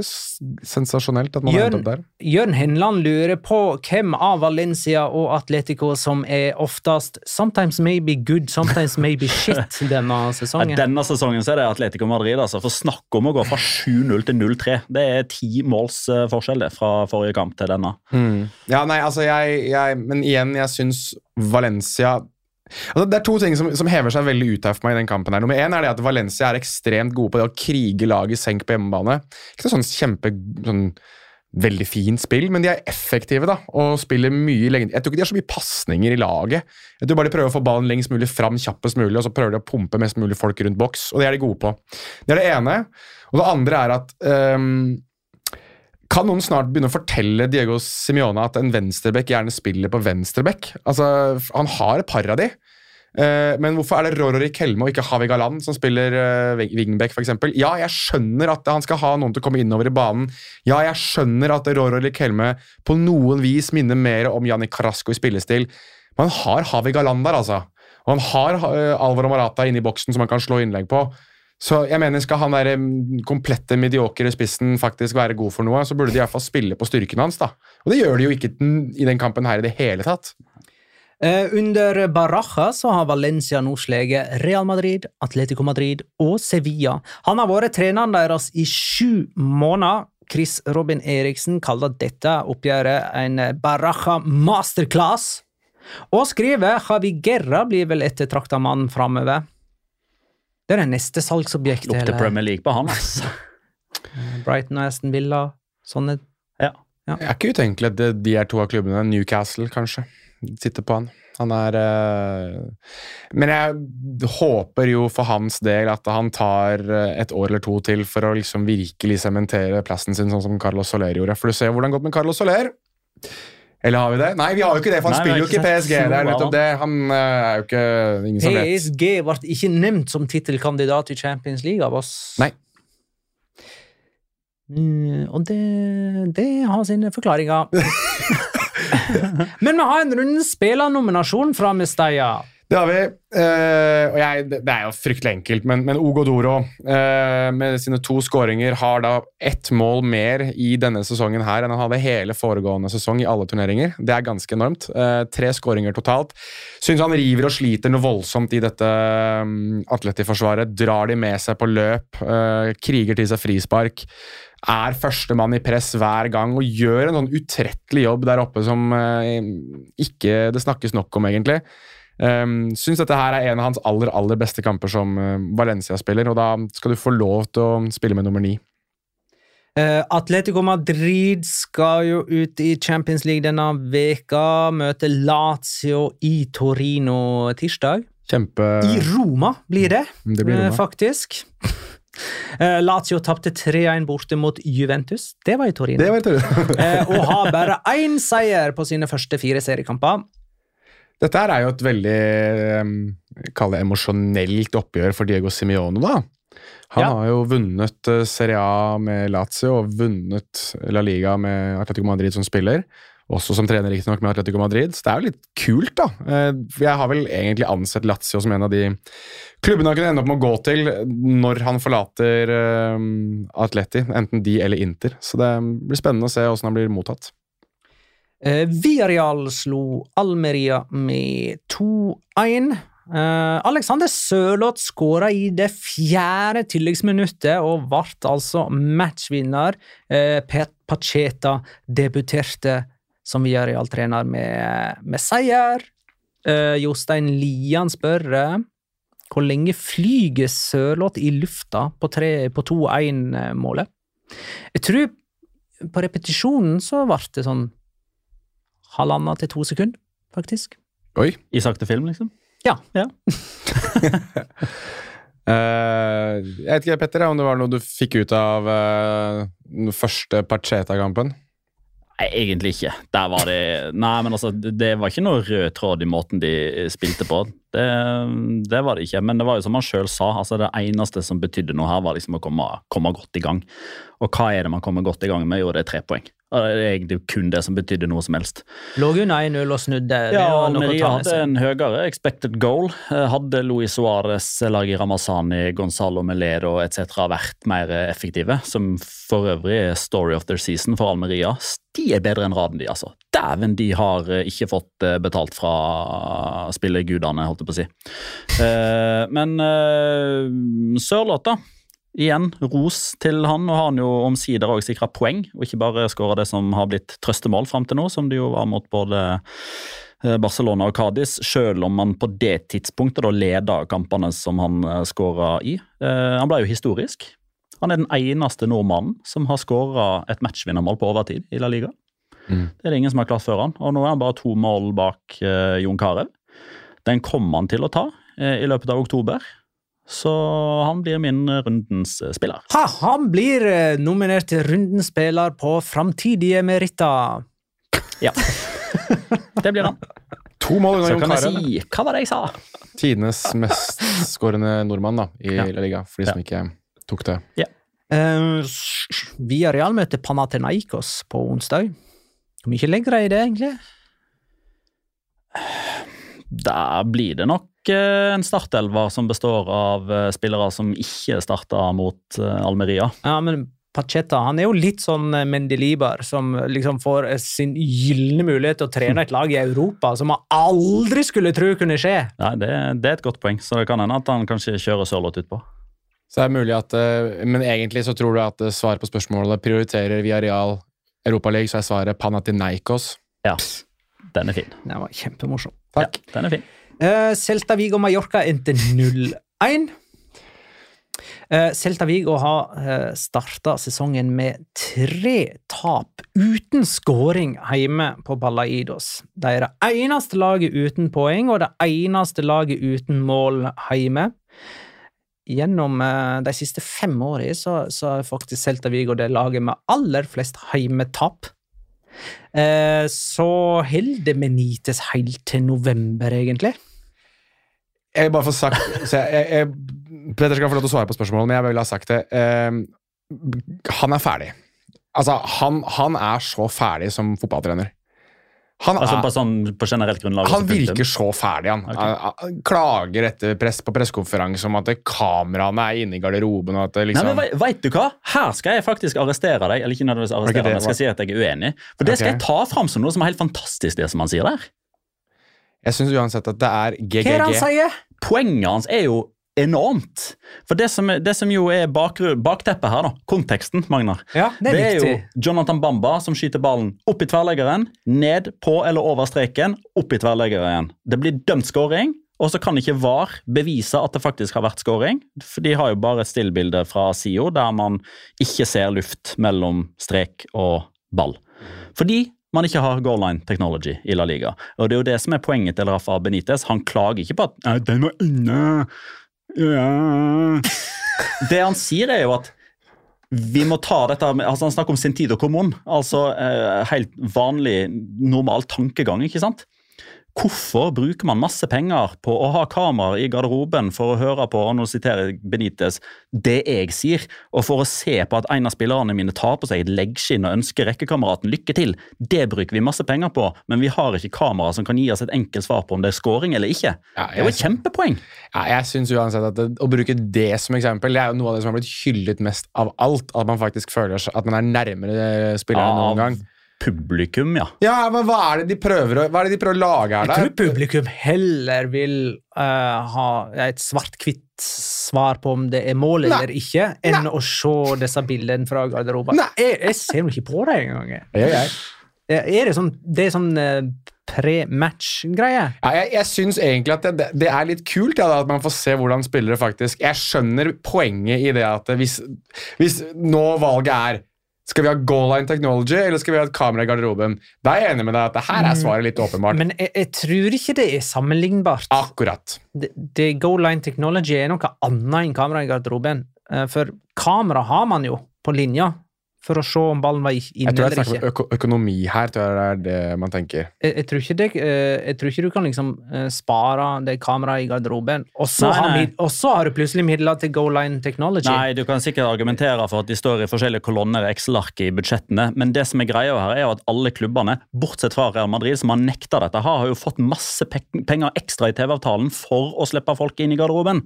sensasjonelt at man har endt opp der. Jørn Henland lurer på hvem av Valencia og Atletico som er oftest sometimes maybe good, sometimes maybe [laughs] shit denne Ja, sesongen. denne sesongen så er det Atletico Madrid. altså, for Snakk om å gå fra 7-0 til 0-3. Det er ti måls eh, forskjell fra forrige kamp til denne. Ja, nei, altså jeg, jeg Men igjen, jeg syns Valencia altså Det er to ting som, som hever seg veldig ut her for meg i den kampen. her. Nummer én er det at Valencia er ekstremt gode på det å krige laget i senk på hjemmebane. Ikke sånn kjempe sånn, Veldig fint spill, men de er effektive da, og spiller mye lenge. Jeg tror ikke de har så mye pasninger i laget. Jeg tror bare de prøver å få ballen lengst mulig fram kjappest mulig, og så prøver de å pumpe mest mulig folk rundt boks, og det er de gode på. Det er det ene. Og det andre er at ehm, kan noen snart begynne å fortelle Diego Simione at en venstreback gjerne spiller på venstreback? Altså, han har et par av de. Eh, men hvorfor er det Rororik Helme og ikke Havi Galan som spiller uh, wingback, eksempel? Ja, jeg skjønner at han skal ha noen til å komme innover i banen. Ja, jeg skjønner at Rororik Helme på noen vis minner mer om Janni Carasco i spillestil. Men han har Havi Galan der, altså. Og han har eh, Alvaro Marata inne i boksen som han kan slå innlegg på. Så jeg mener, skal han der komplette mediokre spissen faktisk være god for noe, så burde de i hvert fall spille på styrken hans. da. Og det gjør de jo ikke i den kampen her i det hele tatt. Eh, under Baraja så har Valencia nå sleget Real Madrid, Atletico Madrid og Sevilla. Han har vært treneren deres i sju måneder. Chris Robin Eriksen kaller dette oppgjøret en Baraja masterclass. Og skriver Javi Guerra blir vel ettertrakta mann framover. Det er det neste salgsobjektet. Lukter eller? Premier League på han, [laughs] altså. Brighton og Aston Villa. Sånne Ja. Det er ikke utenkelig at de er to av klubbene. Newcastle, kanskje. Sitter på han. Han er øh... Men jeg håper jo for hans del at han tar eh, et år eller to til for å liksom virkelig sementere plassen sin, sånn som Carlos Soler gjorde. For du ser hvordan det har gått med Carlos Soler. Eller har vi det? Nei, vi har jo ikke det, for han Nei, spiller jo ikke i PSG. Det er nettopp det. Han uh, er jo ikke ingen som vet. PSG ble ikke nevnt som tittelkandidat i Champions League av oss. Nei. Mm, og det, det har sine forklaringer. [laughs] [laughs] Men vi har en rundens spillernominasjon fra Mestalla. Det har vi. eh, og jeg, det er jo fryktelig enkelt, men, men Ogo Doro eh, med sine to skåringer har da ett mål mer i denne sesongen her enn han hadde hele foregående sesong i alle turneringer. Det er ganske enormt. Eh, tre skåringer totalt. Syns han river og sliter noe voldsomt i dette um, Atleti-forsvaret. Drar de med seg på løp, eh, kriger til seg frispark. Er førstemann i press hver gang og gjør en sånn utrettelig jobb der oppe som eh, ikke det snakkes nok om, egentlig. Um, Syns dette her er en av hans aller aller beste kamper som uh, Valencia-spiller, og da skal du få lov til å spille med nummer ni. Uh, Atletico Madrid skal jo ut i Champions League denne veka, møte Lazio i Torino tirsdag. Kjempe I Roma blir det, Det blir Roma. Uh, faktisk. Uh, [laughs] Lazio tapte 3-1 borte mot Juventus. Det var i Torino. Det var et Eh, og har [laughs] bare én seier på sine første fire seriekamper. Dette her er jo et veldig um, Kall det emosjonelt oppgjør for Diego Simione, da. Han Ja. har jo vunnet uh, Serie A med Lazio og vunnet La Liga med Atletico Madrid som spiller. Også som trener riktignok med Atletico Madrid. Så det er jo litt kult, da. Eh, jeg har vel egentlig ansett Lazio som en av de klubbene han kunne ende opp med å gå til når han forlater eh, Atleti. Enten de eller Inter. Så det blir spennende å se åssen han blir mottatt. Eh, Villarreal slo Almeria med 2-1. Eh, Alexander Sørloth skåra i det fjerde tilleggsminuttet og ble altså matchvinner. Eh, Pet Pacheta debuterte som Villarreal-trener med, med seier. Eh, Jostein Lian spør eh, hvor lenge flyger Sørloth i lufta på, på 2-1-målet? Jeg tror på repetisjonen så ble det sånn halvannen til to sekunder, faktisk. Oi. I sakte film, liksom? Ja. [laughs] Eh, jeg vet ikke, Petter, om det var noe du fikk ut av uh, den første Pacheta-kampen? Nei, egentlig ikke. Der var det Nei, men altså, det det var ikke noe rød tråd i måten de spilte på. Det, det var det ikke. Men det var jo som han sjøl sa, altså det eneste som betydde noe her, var liksom å komme, komme godt i gang. Og hva er det man kommer godt i gang med? Jo, det er tre poeng. Det er egentlig kun det som betydde noe som helst. Lå under 1-0 og snudde. Det Ja, og ta hadde en høyere expected goal. Eh, Hadde Luis Suárez, Lagi Ramazani, Gonzalo Meledo etc. vært mer effektive, som for øvrig er story of their season for Almeria, de er bedre enn raden, de, altså. Dæven, de har eh, ikke fått eh, betalt fra spillegudene, holdt jeg på å si. Men Sørlåt Sørloth, da. Igjen, ros til han, og har han jo omsider òg sikra poeng, og ikke bare skåra det som har blitt trøstemål fram til nå, som det jo var mot både eh, Barcelona og Cádiz, selv om han på det tidspunktet da leda kampene som han uh, skåra i. Eh, han ble jo historisk. Han er den eneste nordmannen som har skåra et matchvinnermål på overtid i La Liga. Mm. Det er det ingen som har klart før han, og nå er han bare to mål bak eh, Jon Carew. Den kommer han til å ta eh, i løpet av oktober, så han blir min rundens eh, spiller. Ha, han blir eh, nominert til rundens spiller på framtidige meritter. Ja. Det blir han. To mål unna Jon kan Carew. si Hva var det jeg sa? Tidenes mestskårende nordmann da, i Ja. La Liga, for de som ikke tok det. Uh, Villarreal møter Panathinaikos på onsdag. Hvor mye legger de i det, egentlig? Da blir det nok eh, en startelver som består av eh, spillere som ikke starta mot eh, Almeria. Ja, men Pacheta han er jo litt sånn Mendelibar, som liksom får sin gylne mulighet til å trene et lag i Europa, som man aldri skulle tro kunne skje. Nei, det, det er et godt poeng, så det kan hende at han kanskje kjører Sørloth utpå. Så det er mulig at, Men egentlig så tror du at svaret på spørsmålet prioriterer via Real Europaliga, så er svaret Panathinaikos. Ja, den er fin. Den var kjempemorsom. Takk. Ja, den er fin. Uh, Celta Vigo Mallorca endte 0-1. Uh, Celta Vigo har uh, starta sesongen med tre tap uten skåring hjemme på Balaidos. De er det eneste laget uten poeng og det eneste laget uten mål hjemme. Gjennom uh, de siste fem årene så, så er faktisk Celta Vigo det laget med aller flest hjemmetap. Eh, så holder det med Nites helt til november, egentlig. Jeg vil bare få sagt [laughs] så jeg, jeg, Petter skal få lov til å svare på spørsmålet, men jeg vil ha sagt det. Eh, han er ferdig. Altså, han, han er så ferdig som fotballtrener. Han, Altså er, på, sånn, på generelt grunnlag? han virker så ferdig, han. Okay. han, klager etter press på pressekonferanse om at kameraene er inne i garderoben. og at det Nei, liksom... men Veit du hva? Her skal jeg faktisk arrestere deg. Eller ikke nødvendigvis arrestere, det men jeg skal si at jeg er uenig. For det skal jeg ta fram som noe som er helt fantastisk, det som han sier der. Jeg syns uansett at det er Hva er det han sier? Poenget hans er jo enormt. For det som, det som jo er bakgru- bakteppet her, da, konteksten, Magnar, Ja, det er, det er jo Jonathan Bamba som skyter ballen opp i tverrleggeren, ned på eller over streken, opp i tverrleggeren. Det blir dømt scoring, og så kan ikke VAR bevise at det faktisk har vært scoring. For de har jo bare et stillbilde fra SIO der man ikke ser luft mellom strek og ball. Fordi man ikke har goal line technology i La Liga. Og det er jo det som er poenget til Rafa Benitez. Han klager ikke på at «Nei, 'den var inne'. Ja. Det han sier, er jo at vi må ta dette altså Han snakker om sentido commun, altså eh, helt vanlig, normal tankegang. ikke sant? Hvorfor bruker man masse penger på å ha kameraer i garderoben for å høre på og nå siterer Benitez, det jeg sier, og for å se på at en av spillerne mine tar på seg et leggskinn og ønsker rekkekameraten lykke til? Det bruker vi masse penger på, men vi har ikke kamera som kan gi oss et enkelt svar på om det er scoring eller ikke. Ja, Det er jo et kjempepoeng. Ja, jeg synes uansett at det, Å bruke det som eksempel, det er jo noe av det som har blitt hyllet mest av alt. At man faktisk føler at man er nærmere spilleren enn noen gang. Publikum, ja. Ja, men hva er det de prøver å, hva er det de prøver å lage her? Jeg tror publikum heller vil uh, ha et svart-hvitt svar på om det er mål Nei. eller ikke, enn å se disse bildene fra garderoben. Jeg, jeg ser jo ikke på det engang. Er det sånn, det er sånn eh, pre-match-greie? Ja, jeg, jeg syns egentlig at det, det, det er litt kult ja, at man får se hvordan spillere faktisk Jeg skjønner poenget i det at hvis, hvis nå valget er skal vi ha goal line technology eller skal vi ha et kamera i garderoben? Da er jeg enig med deg at det her er svaret litt åpenbart. Men jeg, jeg tror ikke det er sammenlignbart. Akkurat. Det, det Goal line technology er noe annet enn kamera i garderoben. Eh, For kamera har man jo på linja for å se om ballen var inne Jeg tror jeg eller snakker ikke. om øko økonomi her. tror jeg det er det man tenker. jeg, jeg, tror ikke det, eh, jeg tror ikke du kan liksom eh, spare det kameraet i garderoben, og så Nei, har, nei. Har, og så har du plutselig midler til Go Line Technology. Nei, du kan sikkert argumentere for at de står i forskjellige kolonner i Excel-arket i budsjettene, men det som er greia her er jo at alle klubbene, bortsett fra Real Madrid, som har nekta dette, har jo fått masse pe penger ekstra i TV-avtalen for å slippe folk inn i garderoben.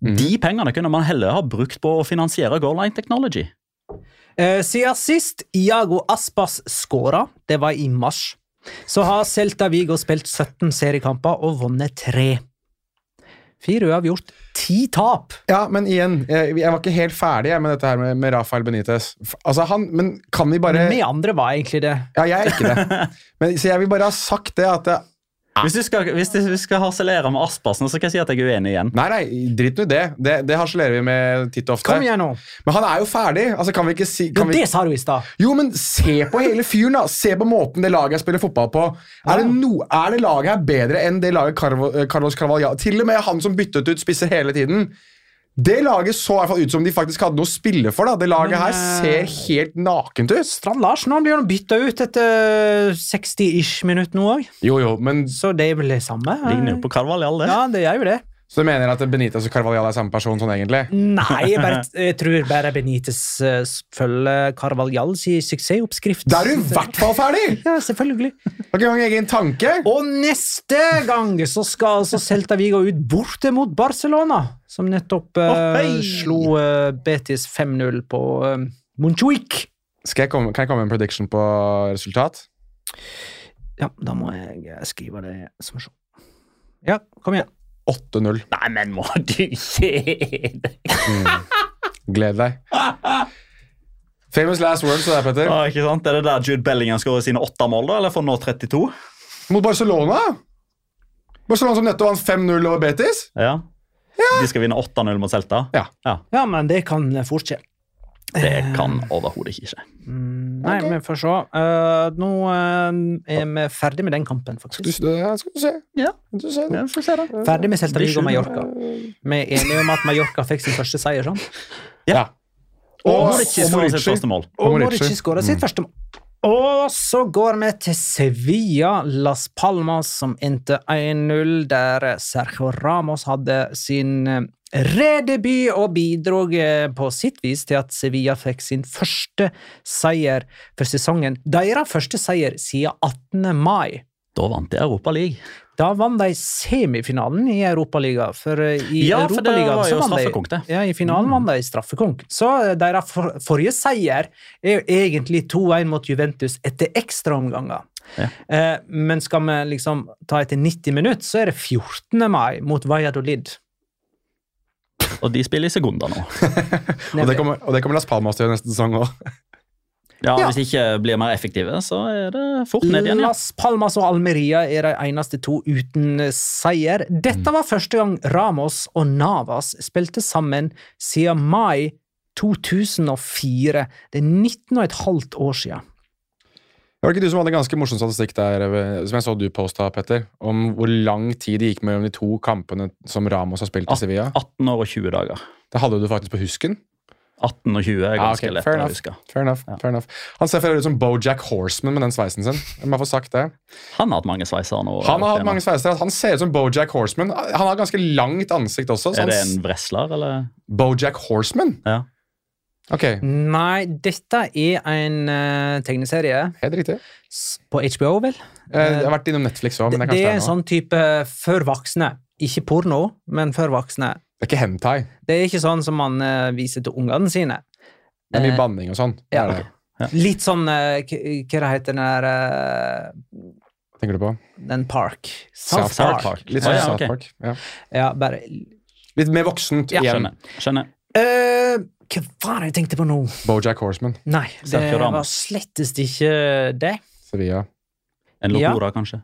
De pengene kunne man heller ha brukt på å finansiere goal line technology. Eh, siden sist Iago Aspas skåra, det var i mars, så har Celta Vigo spilt 17 seriekamper og vunnet tre. Fire uavgjort, ti tap. Ja, men igjen, jeg, jeg var ikke helt ferdig jeg, med dette her med, med Rafael Benitez. Altså, han, Men kan vi bare Vi andre var egentlig det. Ja, jeg er ikke det. [laughs] Men, så jeg vil bare ha sagt det at det, Hvis du skal, hvis du skal harselere med Aspersen, så kan jeg si at jeg er uenig igjen. Nei, nei, drit nå i det. det. Det harselerer vi med titt og ofte. Kom igjen nå. Men han er jo ferdig. Altså, kan vi ikke si Jo, kan vi... det sa du i stad. Jo, men se på hele fyren, da! Se på måten det laget jeg spiller fotball på. Er det, no... er det laget her bedre enn det laget eh, Carlos Carvalho Til og med han som byttet ut spisser hele tiden. Det laget så i hvert fall ut som de faktisk hadde noe å spille for. da Det laget Men, her eh, ser helt nakent ut. Strand Larsen han blir jo bytta ut etter 60-ish minutter nå òg, Jo, jo, men så det er vel det samme? Ligner jo på Carvalhal, det. Ja, det gjør jo det. Så du mener at Benitez og Carvalhal er samme person sånn egentlig? Nei, jeg, bare, [laughs] jeg tror bare Benitez eh, følger Carvalhals suksessoppskrift. Da er du i hvert fall ferdig! [laughs] Ja, selvfølgelig. Har ikke engang egen tanke. Og neste gang så skal altså Celta Vigo ut borte mot Barcelona, som nettopp Å, slo uh, Betis 5-0 på uh. Skal jeg komme, kan jeg komme med en prediction på resultat? Ja, da må jeg skrive det. som sjå. Ja, kom igjen. 8-0. Nei, men må du gi deg? Gled deg. Famous last words, det der, Petter. Ah, ikke sant? Er det der Jude Bellingham skårer sine åtte mål, da? Eller får nå 32? Mot Barcelona? Barcelona som nettopp vant 5-0 over Betis? Ja. De skal vinne 8-0 mot Celta. Ja. Ja, men det kan fort skje. Det kan overhodet ikke skje. Mm, Nei, vi får se. Uh, nå uh, er vi ferdig med den kampen, faktisk. Skal, skal du se. Ja. Du se. Ja, se. Ferdig med Celta Vigo og Mallorca. Vi er enige om at Mallorca fikk sin første seier, sant? Ja. Og Og- Morici skåra sitt første mål. Og Morici. Skåra sitt første mål. Og så går vi til Sevilla Las Palmas, som endte 1-0, der Sergio Ramos hadde sin eh, redebut og bidro eh, på sitt vis til at Sevilla fikk sin første seier for sesongen. Deres første seier siden 18. mai. Da vant de Europa League. Da vant de semifinalen i Europaligaen. For eh, i Ja, Europaligaen så vant straffekonk, det. Ja, I finalen vant de straffekonk. Så eh, deres for, forrige seier er jo egentlig 2-1 mot Juventus etter ekstraomganger. Ja. Eh, men skal vi liksom ta etter 90 minutter, så er det 14. mai mot Valladolid. Og de spiller i Segunda nå. [laughs] Og det kommer, og det kommer Las Palmas til i neste sesong òg. Ja, Ja. Hvis de ikke blir mer effektive, så er det fort ned igjen. Ja. Las Palmas og Almeria er de eneste to uten seier. Dette var første gang Ramos og Navas spilte sammen siden mai 2004. Det er 19 og et halvt år siden. Var det ikke du som hadde en ganske morsom statistikk der, eh, som jeg så du posta, Petter, om hvor lang tid det gikk mellom de to kampene som Ramos har spilt i Ah. Sevilla? 18 år og 20 dager. Det hadde du faktisk på husken. 18 og 20 er ganske ok, lett å huske. Fair enough, Ja. fair enough. Han ser ut som Bojack Horseman med den sveisen sin. Jeg må få sagt det. Han har hatt mange sveiser nå. Han har hatt mange sveiser. Han ser ut som Bojack Horseman. Han har ganske langt ansikt også. så Er det en wrestler, eller? Bojack Horseman? Ja. Ok, Nei, dette er en uh, tegneserie helt riktig. på HBO, vel? Eh, Jeg har vært innom Netflix òg, Det, det er en sånn type før voksne. Ikke porno, men før voksne. Det er ikke hentai. Det er ikke sånn som man uh, viser til ungene sine. Det er mye Eh, banning og sånn. Ja. det. Litt sånn uh, Hva heter den der eh, Hva tenker du på? Den Park. South Park. Park. Litt sånn ja, South okay. Park. Ja. Ja, bare Litt mer voksent Ja, igjen. Skjønner. Skjønner. Eh, Hva var det jeg tenkte på nå? Bojack Horseman. Nei, det var slettest ikke det. Sevilla. En Ja. kanskje.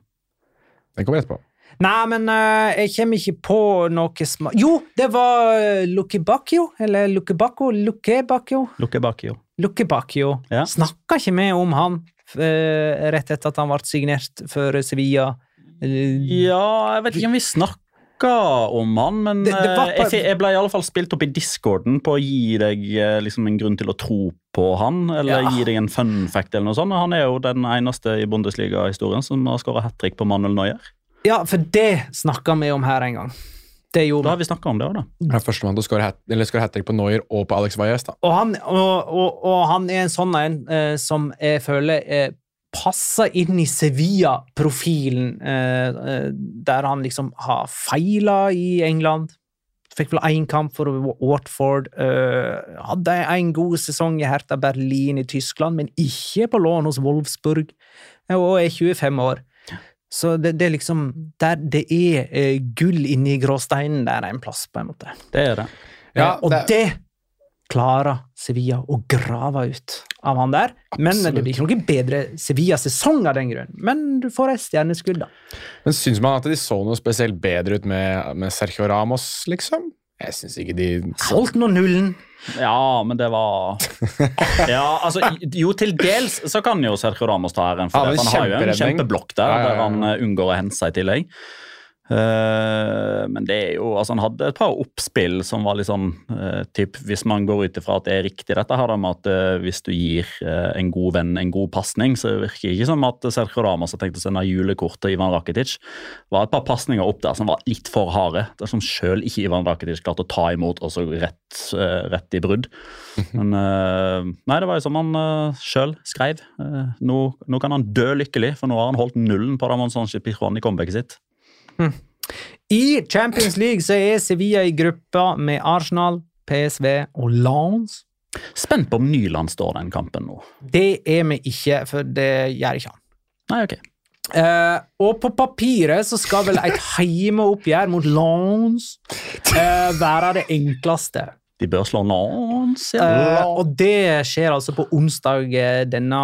Den kommer etterpå. Nei, men uh, jeg kommer ikke på noe sma... Jo, det var uh, Lukebakio, eller Lukebakko, Lukebakio, Lukebakio. Lukebakio. Ja. Snakka ikke vi om han uh, rett etter at han ble signert for Sevilla? Eh, Ja, jeg vet ikke om vi snakka om han, men Det- det var eh, jeg, jeg ble i alle fall spilt opp i discorden på å gi deg eh, liksom en grunn til å tro på han, eller Ja. gi deg en fun fact eller noe sånt. Han er jo den eneste i Bundesliga-historien som har skåra hat trick på Manuel Neuer. Ja, for det snakka vi om her en gang. Det Da gjorde har vi snakka om det òg, da. Er førstemann til å skåre hat- trick på Neuer og på Alex Valles. Og han, og, og, og han er en sånn en eh, som jeg føler eh, passer inn i Sevilla-profilen, eh, eh, der han liksom har feila i England. Fikk vel én kamp for Watford. eh, hadde en god sesong i Hertha Berlin i Tyskland, men ikke på lån hos Wolfsburg, og er 25 år. Så det, det er liksom der Det er eh, gull inni gråsteinen der en plass, på en måte. Det er det. Ja, og det- det, klarer Sevilla å grave ut av han der. Men Absolutt. det blir ikke noe bedre Sevilla-sesong av den grunn. Men du får et stjerneskudd, da. Men syns man at de så noe spesielt bedre ut med, med Sergio Ramos, liksom? Jeg syns ikke de Holdt nå nullen. Ja, men det var Ja, altså, Jo, til dels så kan jo Sergio Ramos ta æren for Ja, det. Han har jo en kjempeblokk der, Ja, ja, ja. der han eh, unngår å hente seg i tillegg. Eh, men det er jo, altså han hadde et par oppspill som var litt sånn eh, typ, Hvis man går ut ifra at det er riktig, dette her da med at eh, hvis du gir en god venn en god pasning, så virker det ikke som at Sergio Damas har tenkt å sende julekort til Ivan Rakitic. Det var et par pasninger opp der som var litt for harde. Er som sjøl ikke Ivan Rakitic klarte å ta imot, og så rett, rett i brudd. Men eh, nei, det var jo som han sjøl skrev. Nå, nå kan han dø lykkelig, for nå har han holdt nullen på Ramón Sánchez Pizjuan i comebacket sitt. I Champions League så er Sevilla i gruppa med Arsenal, PSV og Lance. Spent på om Nyland står den kampen nå. Det er vi ikke, for det gjør ikke han. Nei, ok. Eh, og på papiret så skal vel et [laughs] heimeoppgjør mot Lance eh, være det enkleste. De bør slå Nance. ja. Uh, og det skjer altså på onsdag eh, denne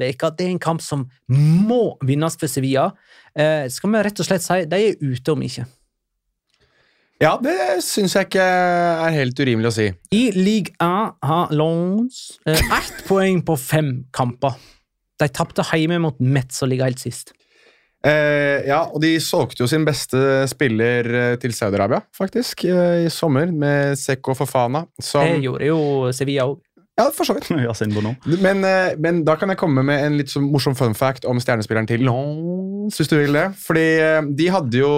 veka. Det er en kamp som må vinnes for Sevilla. Uh, skal vi rett og slett si de er ute om ikke. Ja, det syns jeg ikke er helt urimelig å si. I Ligue 1 har Lons eh, ett poeng på fem kamper. De tapte hjemme mot Metz og ligger helt sist. Eh, ja, og de solgte jo sin beste spiller eh, til Saudi-Arabia, faktisk, eh, i sommer, med Seko Fofana. Som, Det gjorde jo Sevilla òg. ja, for så vidt. [laughs] Men, eh, men da kan jeg komme med en litt sånn morsom fun fact om stjernespilleren til Lens, hvis du vil det. Fordi de hadde jo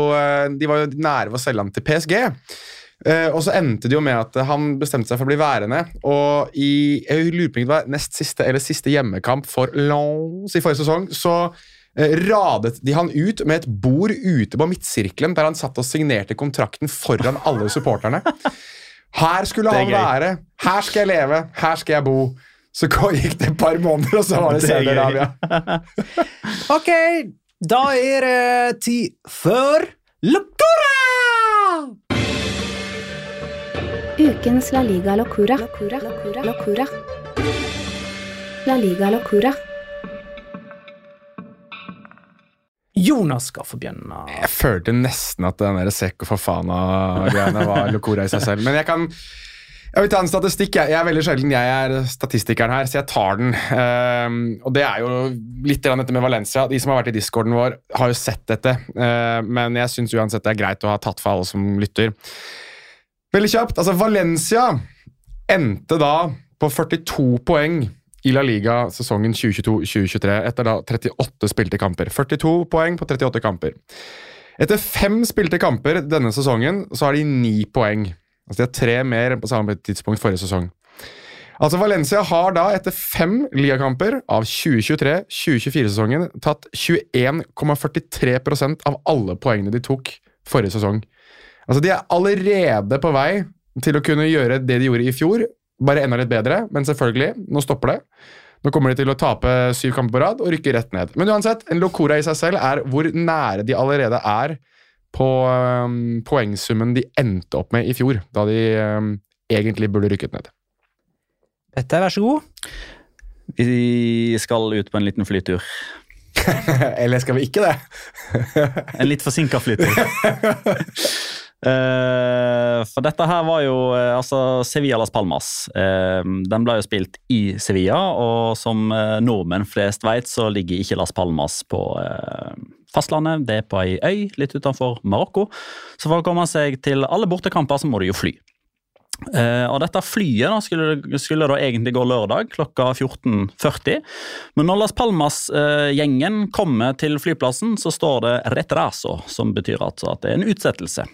De var jo nære ved å selge han til PSG. Eh, og så endte det jo med at han bestemte seg for å bli værende. Og i jeg lurer på om det var nest siste eller siste hjemmekamp for Lens i forrige sesong, så radet de han ut med et bord ute på midtsirkelen, der han satt og signerte kontrakten foran alle supporterne. Her skulle han gøy. være. Her skal jeg leve. Her skal jeg bo. Så gikk det et par måneder, og så var det Det. Saudi-Arabia. [laughs] Ok, da er det tid for Locura! Ukens La Liga. Locura. La Liga Locura. Jonas skal få begynne. Jeg følte nesten at den Sekk og forfana-greiene var [laughs] Locora i seg selv. Men jeg kan jeg vil ta en statistikk. Jeg, jeg er veldig sjelden jeg er statistikeren her, så jeg tar den. Um, og det er jo litt dette med Valencia. De som har vært i discorden vår, har jo sett dette. Uh, men jeg syns uansett det er greit å ha tatt for alle som lytter. Veldig kjapt. altså Valencia endte da på 42 poeng i La Liga sesongen 2022-2023 etter da 38 spilte kamper. 42 poeng på 38 kamper. Etter fem spilte kamper denne sesongen så har de ni poeng. Altså De har tre mer enn på samme tidspunkt forrige sesong. Altså Valencia har da etter fem ligakamper av 2023-2024-sesongen tatt 21,43% av alle poengene de tok forrige sesong. Altså De er allerede på vei til å kunne gjøre det de gjorde i fjor, bare enda litt bedre, men selvfølgelig, nå stopper det. Nå kommer de til å tape syv kamper på rad og rykke rett ned. Men uansett, en locora i seg selv er hvor nære de allerede er på um, poengsummen de endte opp med i fjor, da de um, egentlig burde rykket ned. Dette, vær så god. Vi skal ut på en liten flytur. [laughs] Eller skal vi ikke det? En litt forsinka flytur. [laughs] Eh, for dette her var jo eh, altså Sevilla Las Palmas. Eh, den ble jo spilt i Sevilla, og som nordmenn flest vet, så ligger ikke Las Palmas på fastlandet. Det er på ei øy litt utenfor Marokko. Så for å komme seg til alle bortekamper, så må du jo fly. Eh, og dette flyet da, skulle, skulle da egentlig gå lørdag klokka 14.40. Men når Las Palmas-gjengen kommer til flyplassen, så står det 'retraso', som betyr altså at det er en utsettelse.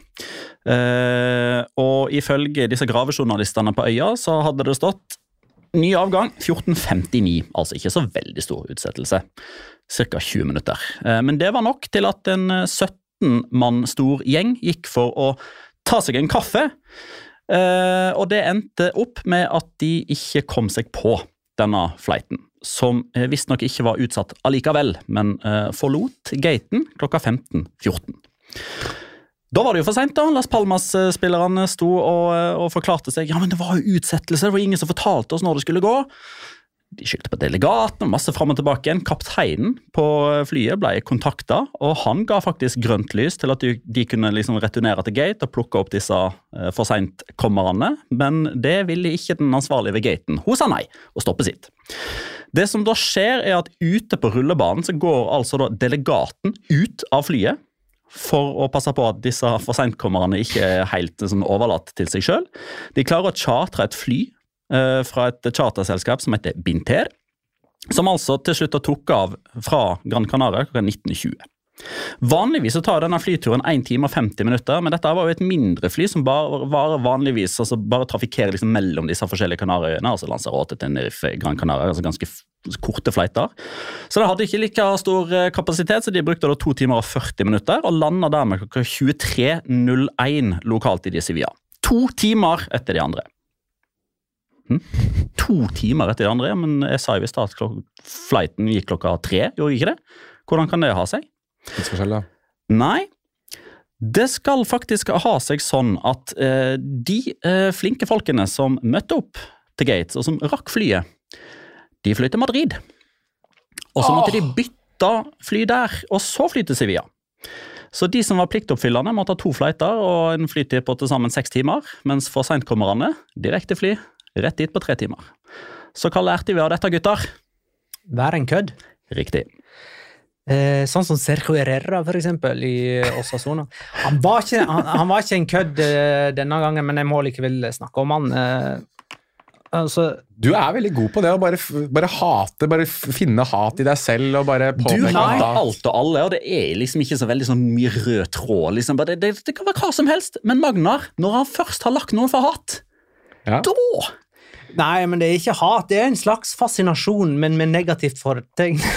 Uh, og ifølge disse gravejournalistene på øya, så hadde det stått ny avgang 14.59, altså ikke så veldig stor utsettelse. Ca. 20 minutter. Eh, men det var nok til at en eh, 17 mann stor gjeng gikk for å ta seg en kaffe. Eh, og det endte opp med at de ikke kom seg på denne flighten, som eh, visstnok ikke var utsatt allikevel, men eh, forlot gaten klokka 15.14. Da var det jo for seint. Las Palmas-spillerne sto og, og forklarte seg ja, men det var jo utsettelse, det var ingen som fortalte oss når det skulle gå. De skyldte på delegaten, masse fram og tilbake igjen. Kapteinen på flyet ble kontakta, og han ga faktisk grønt lys til at de, kunne liksom returnere til gate og plukke opp disse eh, for seint-kommerne, men det ville ikke den ansvarlige ved gaten. Hun sa nei og stoppet sitt. Det som da skjer, er at ute på rullebanen så går altså da delegaten ut av flyet for å passe på at disse for seint-kommerne ikke er helt sånn, overlatt til seg sjøl. De klarer å chartre et fly eh, fra et charterselskap som heter Binter, som altså til slutt tok av fra Gran Canaria klokka 19.20. Vanligvis så tar denne flyturen 1 time og 50 minutter, men dette var jo et mindre fly som bare, bare vanligvis altså bare trafikkerer liksom mellom disse forskjellige Kanariøyene, altså Lanzarote, Tenerife, Gran Canaria, altså ganske korte flighter. Så det hadde ikke like stor eh, kapasitet, så de brukte da 2 timer og 40 minutter, og landa dermed klokka 23.01 lokalt i de Sevilla. To timer etter de andre. Hm? To timer etter de andre, men jeg sa jo i stad at flighten gikk klokka tre, gjorde ikke det? Hvordan kan det ha seg? Tidsforskjell, da. Nei, det skal faktisk ha seg sånn at eh, de eh, flinke folkene som møtte opp til Gates, og som rakk flyet, de fløy til Madrid. Og så måtte de bytte fly der, og så fly til Sevilla. Så de som var pliktoppfyllende, måtte ha to flighter og en flytid på til sammen seks timer. Mens for seintkommerne direktefly rett dit på tre timer. Så hva lærte vi av dette, gutter? Vær en kødd. Riktig. Eh, sånn som Sergio Herrera, for eksempel, i Osasona. Han var ikke, han, han var ikke en kødd eh, denne gangen, men jeg må likevel snakke om han. Eh, altså, Du er veldig god på det å bare, bare hate, bare finne hat i deg selv og bare Du påpeke alt og alle, og det er liksom ikke så veldig sånn mye rød tråd. Liksom. Det, det, det kan være hva som helst, men Magnar, når han først har lagt noen for hat, Ja. da nei, men det er ikke hat, det er en slags fascinasjon, men med negativt fortegn. [laughs]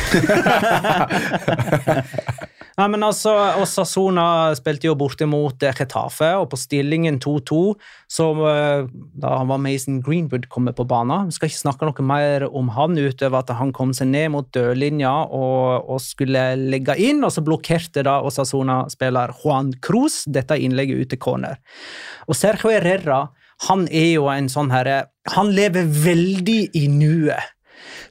Nei, men altså, Osasona spilte jo borte mot eh, og på stillingen 2-2, så da han var Mason Greenwood kommet på banen. Vi skal ikke snakke noe mer om han utover at han kom seg ned mot dørlinja og, og skulle legge inn, og så blokkerte da Osasona-spiller Juan Cruz dette innlegget ut til corner. Og Sergio Herrera, han er jo en sånn herre Han lever veldig i nuet.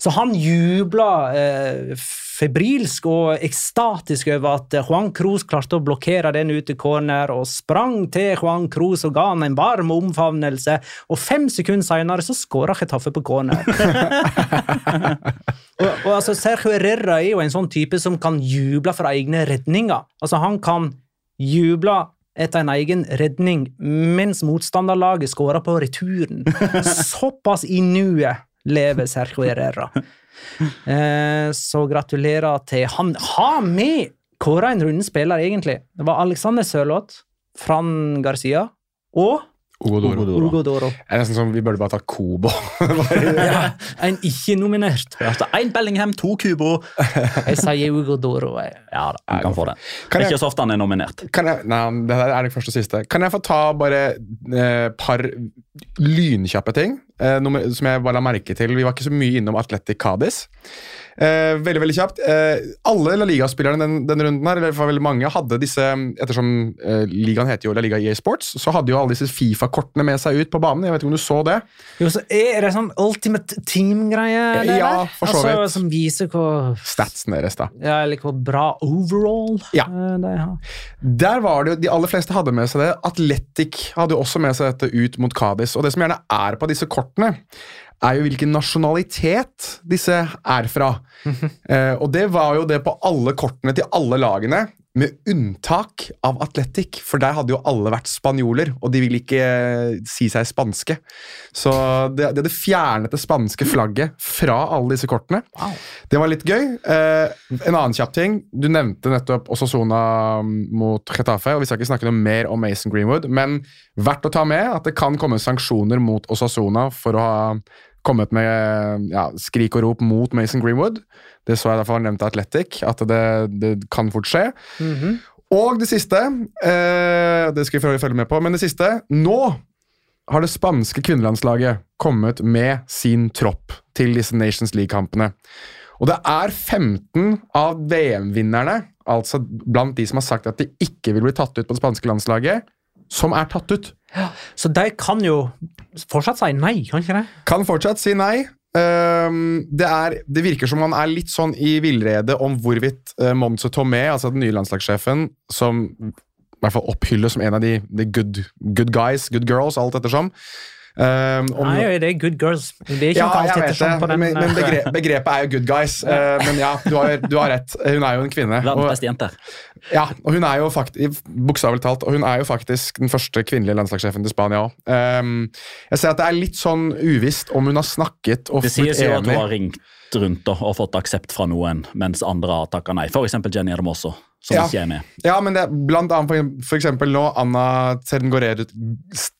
Så han jubla eh, febrilsk og ekstatisk over at eh, Juan Cruz klarte å blokkere den ute corner, og sprang til Juan Cruz og ga han en varm omfavnelse, og fem sekunder senere så skåra Chetaffe på corner. [laughs] og, og altså, Sergio Herrera er jo en sånn type som kan juble for egne redninger. Altså, han kan juble etter en egen redning mens motstanderlaget skårer på returen. [laughs] Såpass i nuet lever Sergio Herrera. Eh, så gratulerer til han. Har vi kåra en runde spiller, egentlig? Det var Alexander Sørloth, Fran Garcia og Ogodoro. Ugo Doro. Det er nesten som vi burde bare ta Kobo. [laughs] Ja, [laughs] en ikke-nominert. Én Bellingham, to Kubo. Jeg sier Ugo Doro. jeg. Ja da, han kan få den. Kan Det er jeg- ikke så ofte han er nominert. Kan jeg, nei, det er det første og siste. Kan jeg få ta bare eh, par lynkjappe ting eh, nummer, som jeg bare la merke til? Vi var ikke så mye innom Atletic Cádiz. Eh, veldig veldig kjapt. Eh, alle La Liga-spillerne den, denne runden her, eller fall veldig mange, hadde disse Ettersom eh, ligaen heter jo La Liga EA Sports, så hadde jo alle disse Fifa-kortene med seg ut på banen. Jeg vet ikke om du så det? Jo, så er det sånn ultimate team-greie? Ja, for så altså, vidt. Som viser hvor, Statsen deres, da. ja, eller hvor bra overall Ja. eh, de har. Der var det jo, De aller fleste hadde med seg det. Atletic hadde jo også med seg dette ut mot Cádiz. Og det som gjerne er på disse kortene, er jo hvilken nasjonalitet disse er fra. [laughs] eh, og det var jo det på alle kortene til alle lagene, med unntak av Atletic. For der hadde jo alle vært spanjoler, og de ville ikke eh, si seg spanske. Så det, de hadde fjernet det spanske flagget fra alle disse kortene. Det var litt gøy. Eh, en annen kjapp ting. Du nevnte nettopp Osasona mot Getafe, og vi skal ikke snakke noe mer om Mason Greenwood, men verdt å ta med at det kan komme sanksjoner mot Osasona for å ha kommet med ja, skrik og rop mot Mason Greenwood. Det så jeg derfor nevnt nevnte Athletic, at det, det kan fort skje. Og det siste eh, Det skal vi følge med på, men det siste Nå har det spanske kvinnelandslaget kommet med sin tropp til disse Nations League-kampene. Og det er 15 av VM-vinnerne, altså blant de som har sagt at de ikke vil bli tatt ut på det spanske landslaget, som er tatt ut. Så de kan jo fortsatt si nei, kan ikke det? Kan fortsatt si nei. Ehm, det, er, det virker som man er litt sånn i villrede om hvorvidt uh, Monzo Tomé, altså den nye landslagssjefen, som i hvert fall opphylles som en av de, de good, good guys, good girls, alt ettersom. Ehm, om- Nei, det er good girls. Det er ikke ja, alt jeg vet det, på den. men, men begre, begrepet er jo good guys. Uh, men ja, du har, du har rett. Hun er jo en kvinne. Verdens beste ja, og hun er jo faktisk, bokstavelig talt, og hun er jo faktisk den første kvinnelige landslagssjefen til Spania òg. jeg ser at det er litt sånn uvisst om hun har snakket og Det sies jo at hun har ringt rundt og fått aksept fra noen, mens andre har takka nei. F.eks. Jenny Hermoso, som Ja. ikke er med. Ja, men det er blant annet for, for eksempel nå Anna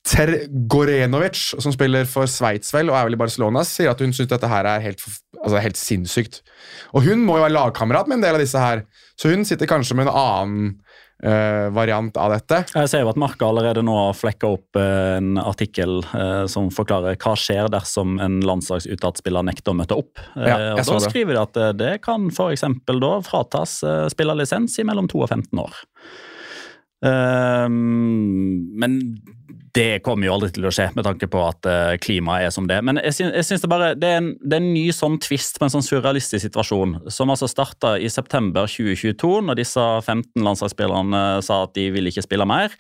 Tergorenovic, som spiller for Sveits vel, og er vel i Barcelona, sier at hun syns dette her er helt, altså helt sinnssykt. Og hun må jo være lagkamerat med en del av disse her, så hun sitter kanskje med en annen eh, variant av dette. Jeg ser jo at Marka allerede nå har flekka opp uh, en artikkel uh, som forklarer hva skjer dersom en landslagsuttatt spiller nekter å møte opp. Ja, og Da det. skriver de at det kan f.eks. da fratas spillerlisens i mellom 2 og 15 år. Eh, men Det kommer jo aldri til å skje, med tanke på at eh, klimaet er som det. Men jeg syns, jeg syns det, bare, det, er en, det er en ny sånn twist på en sånn surrealistisk situasjon, som altså starta i september 2022, når disse 15 landslagsspillerne eh, sa at de vil ikke spille mer.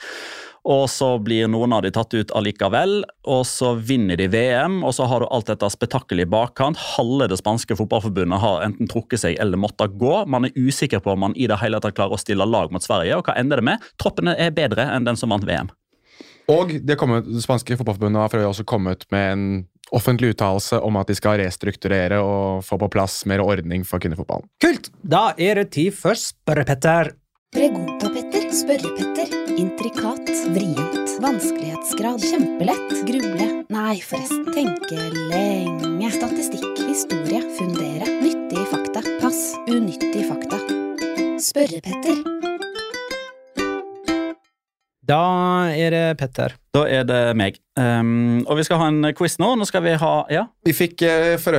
Og så blir noen av de tatt ut allikevel, og så vinner de VM. Og så har du alt dette spetakkelet i bakkant. Halve det spanske fotballforbundet har enten trukket seg eller måttet gå. Man er usikker på om man i det hele tatt klarer å stille lag mot Sverige. Og hva ender det med? Troppene er bedre enn den som vant VM. Og det, kommet, det spanske fotballforbundet har for øvrig også kommet med en offentlig uttalelse om at de skal restrukturere og få på plass mer ordning for kvinnefotballen. Kult! Da er det tid for Spørre-Petter. Pregunta-Petter, Spørre-Petter, intrikat, vrient, vanskelighetsgrad, kjempelett, gruble, nei forresten, tenke lenge, statistikk, historie, fundere, nyttige fakta, pass, unyttige fakta. Spørre-Petter. Da er det Petter. Da er det meg. Um, og vi skal ha en quiz nå. Nå skal vi ha Ja? Vi fikk eh, for,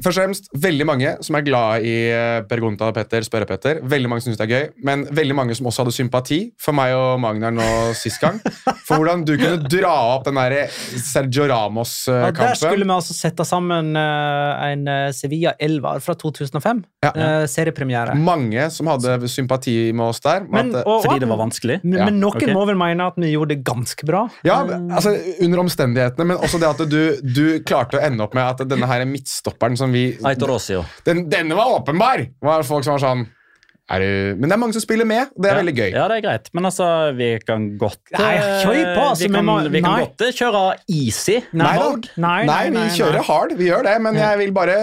først og fremst veldig mange som er glad i Bergunta og Gonta Petter, Spørre-Petter. Veldig mange som synes det er gøy, men veldig mange som også hadde sympati for meg og Magnar nå sist gang. For hvordan du kunne dra opp den der Sergio Ja, der skulle vi altså sette sammen eh, en eh, Sevilla Elvar fra 2005. Ja. Eh, seriepremiere. mange som hadde sympati med oss der. med Men, at, eh, og, Fordi det var vanskelig? Men, Ja, men noen okay. må vel mene at vi gjorde det ganske bra? Ja, altså Under omstendighetene, men også det at du, du klarte å ende opp med at denne her midtstopperen som vi Aitor Osio. den, Denne var åpenbar! var folk som var sånn er du, Men det er mange som spiller med, og det er veldig gøy. Ja, det er greit. Men altså, vi kan godt Nei, kjør på, altså, vi, vi kan, vi kan godt eh, kjøre easy. Nei? Nei, nei, nei, vi kjører nei. hard, vi gjør det, men jeg vil bare,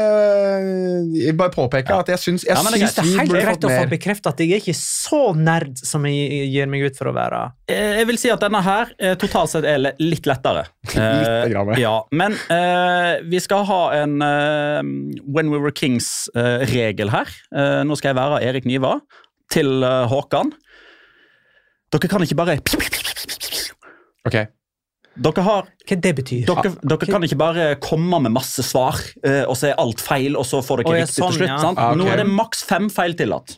jeg bare påpeke at jeg syns, jeg Ja, det er Det er helt greit å få bekreftet at jeg er ikke så nerd som jeg gir meg ut for å være. Eh, Jeg vil si at denne her eh, totalt sett er litt lettere. [laughs] Litt grann, Eh, ja, men uh, vi skal ha en uh, When We Were Kings-regel her. Uh, nå skal jeg være Erik Niva til eh, Håkan. Dere kan ikke bare Ok, Dere har Hva det betyr? Dere, dere kan ikke bare komme med masse svar, eh, og så er alt feil, og så får dere Å, ja, riktig sånn, til slutt. ja. sant? Ah, ok. Nå er det maks fem feil tillatt.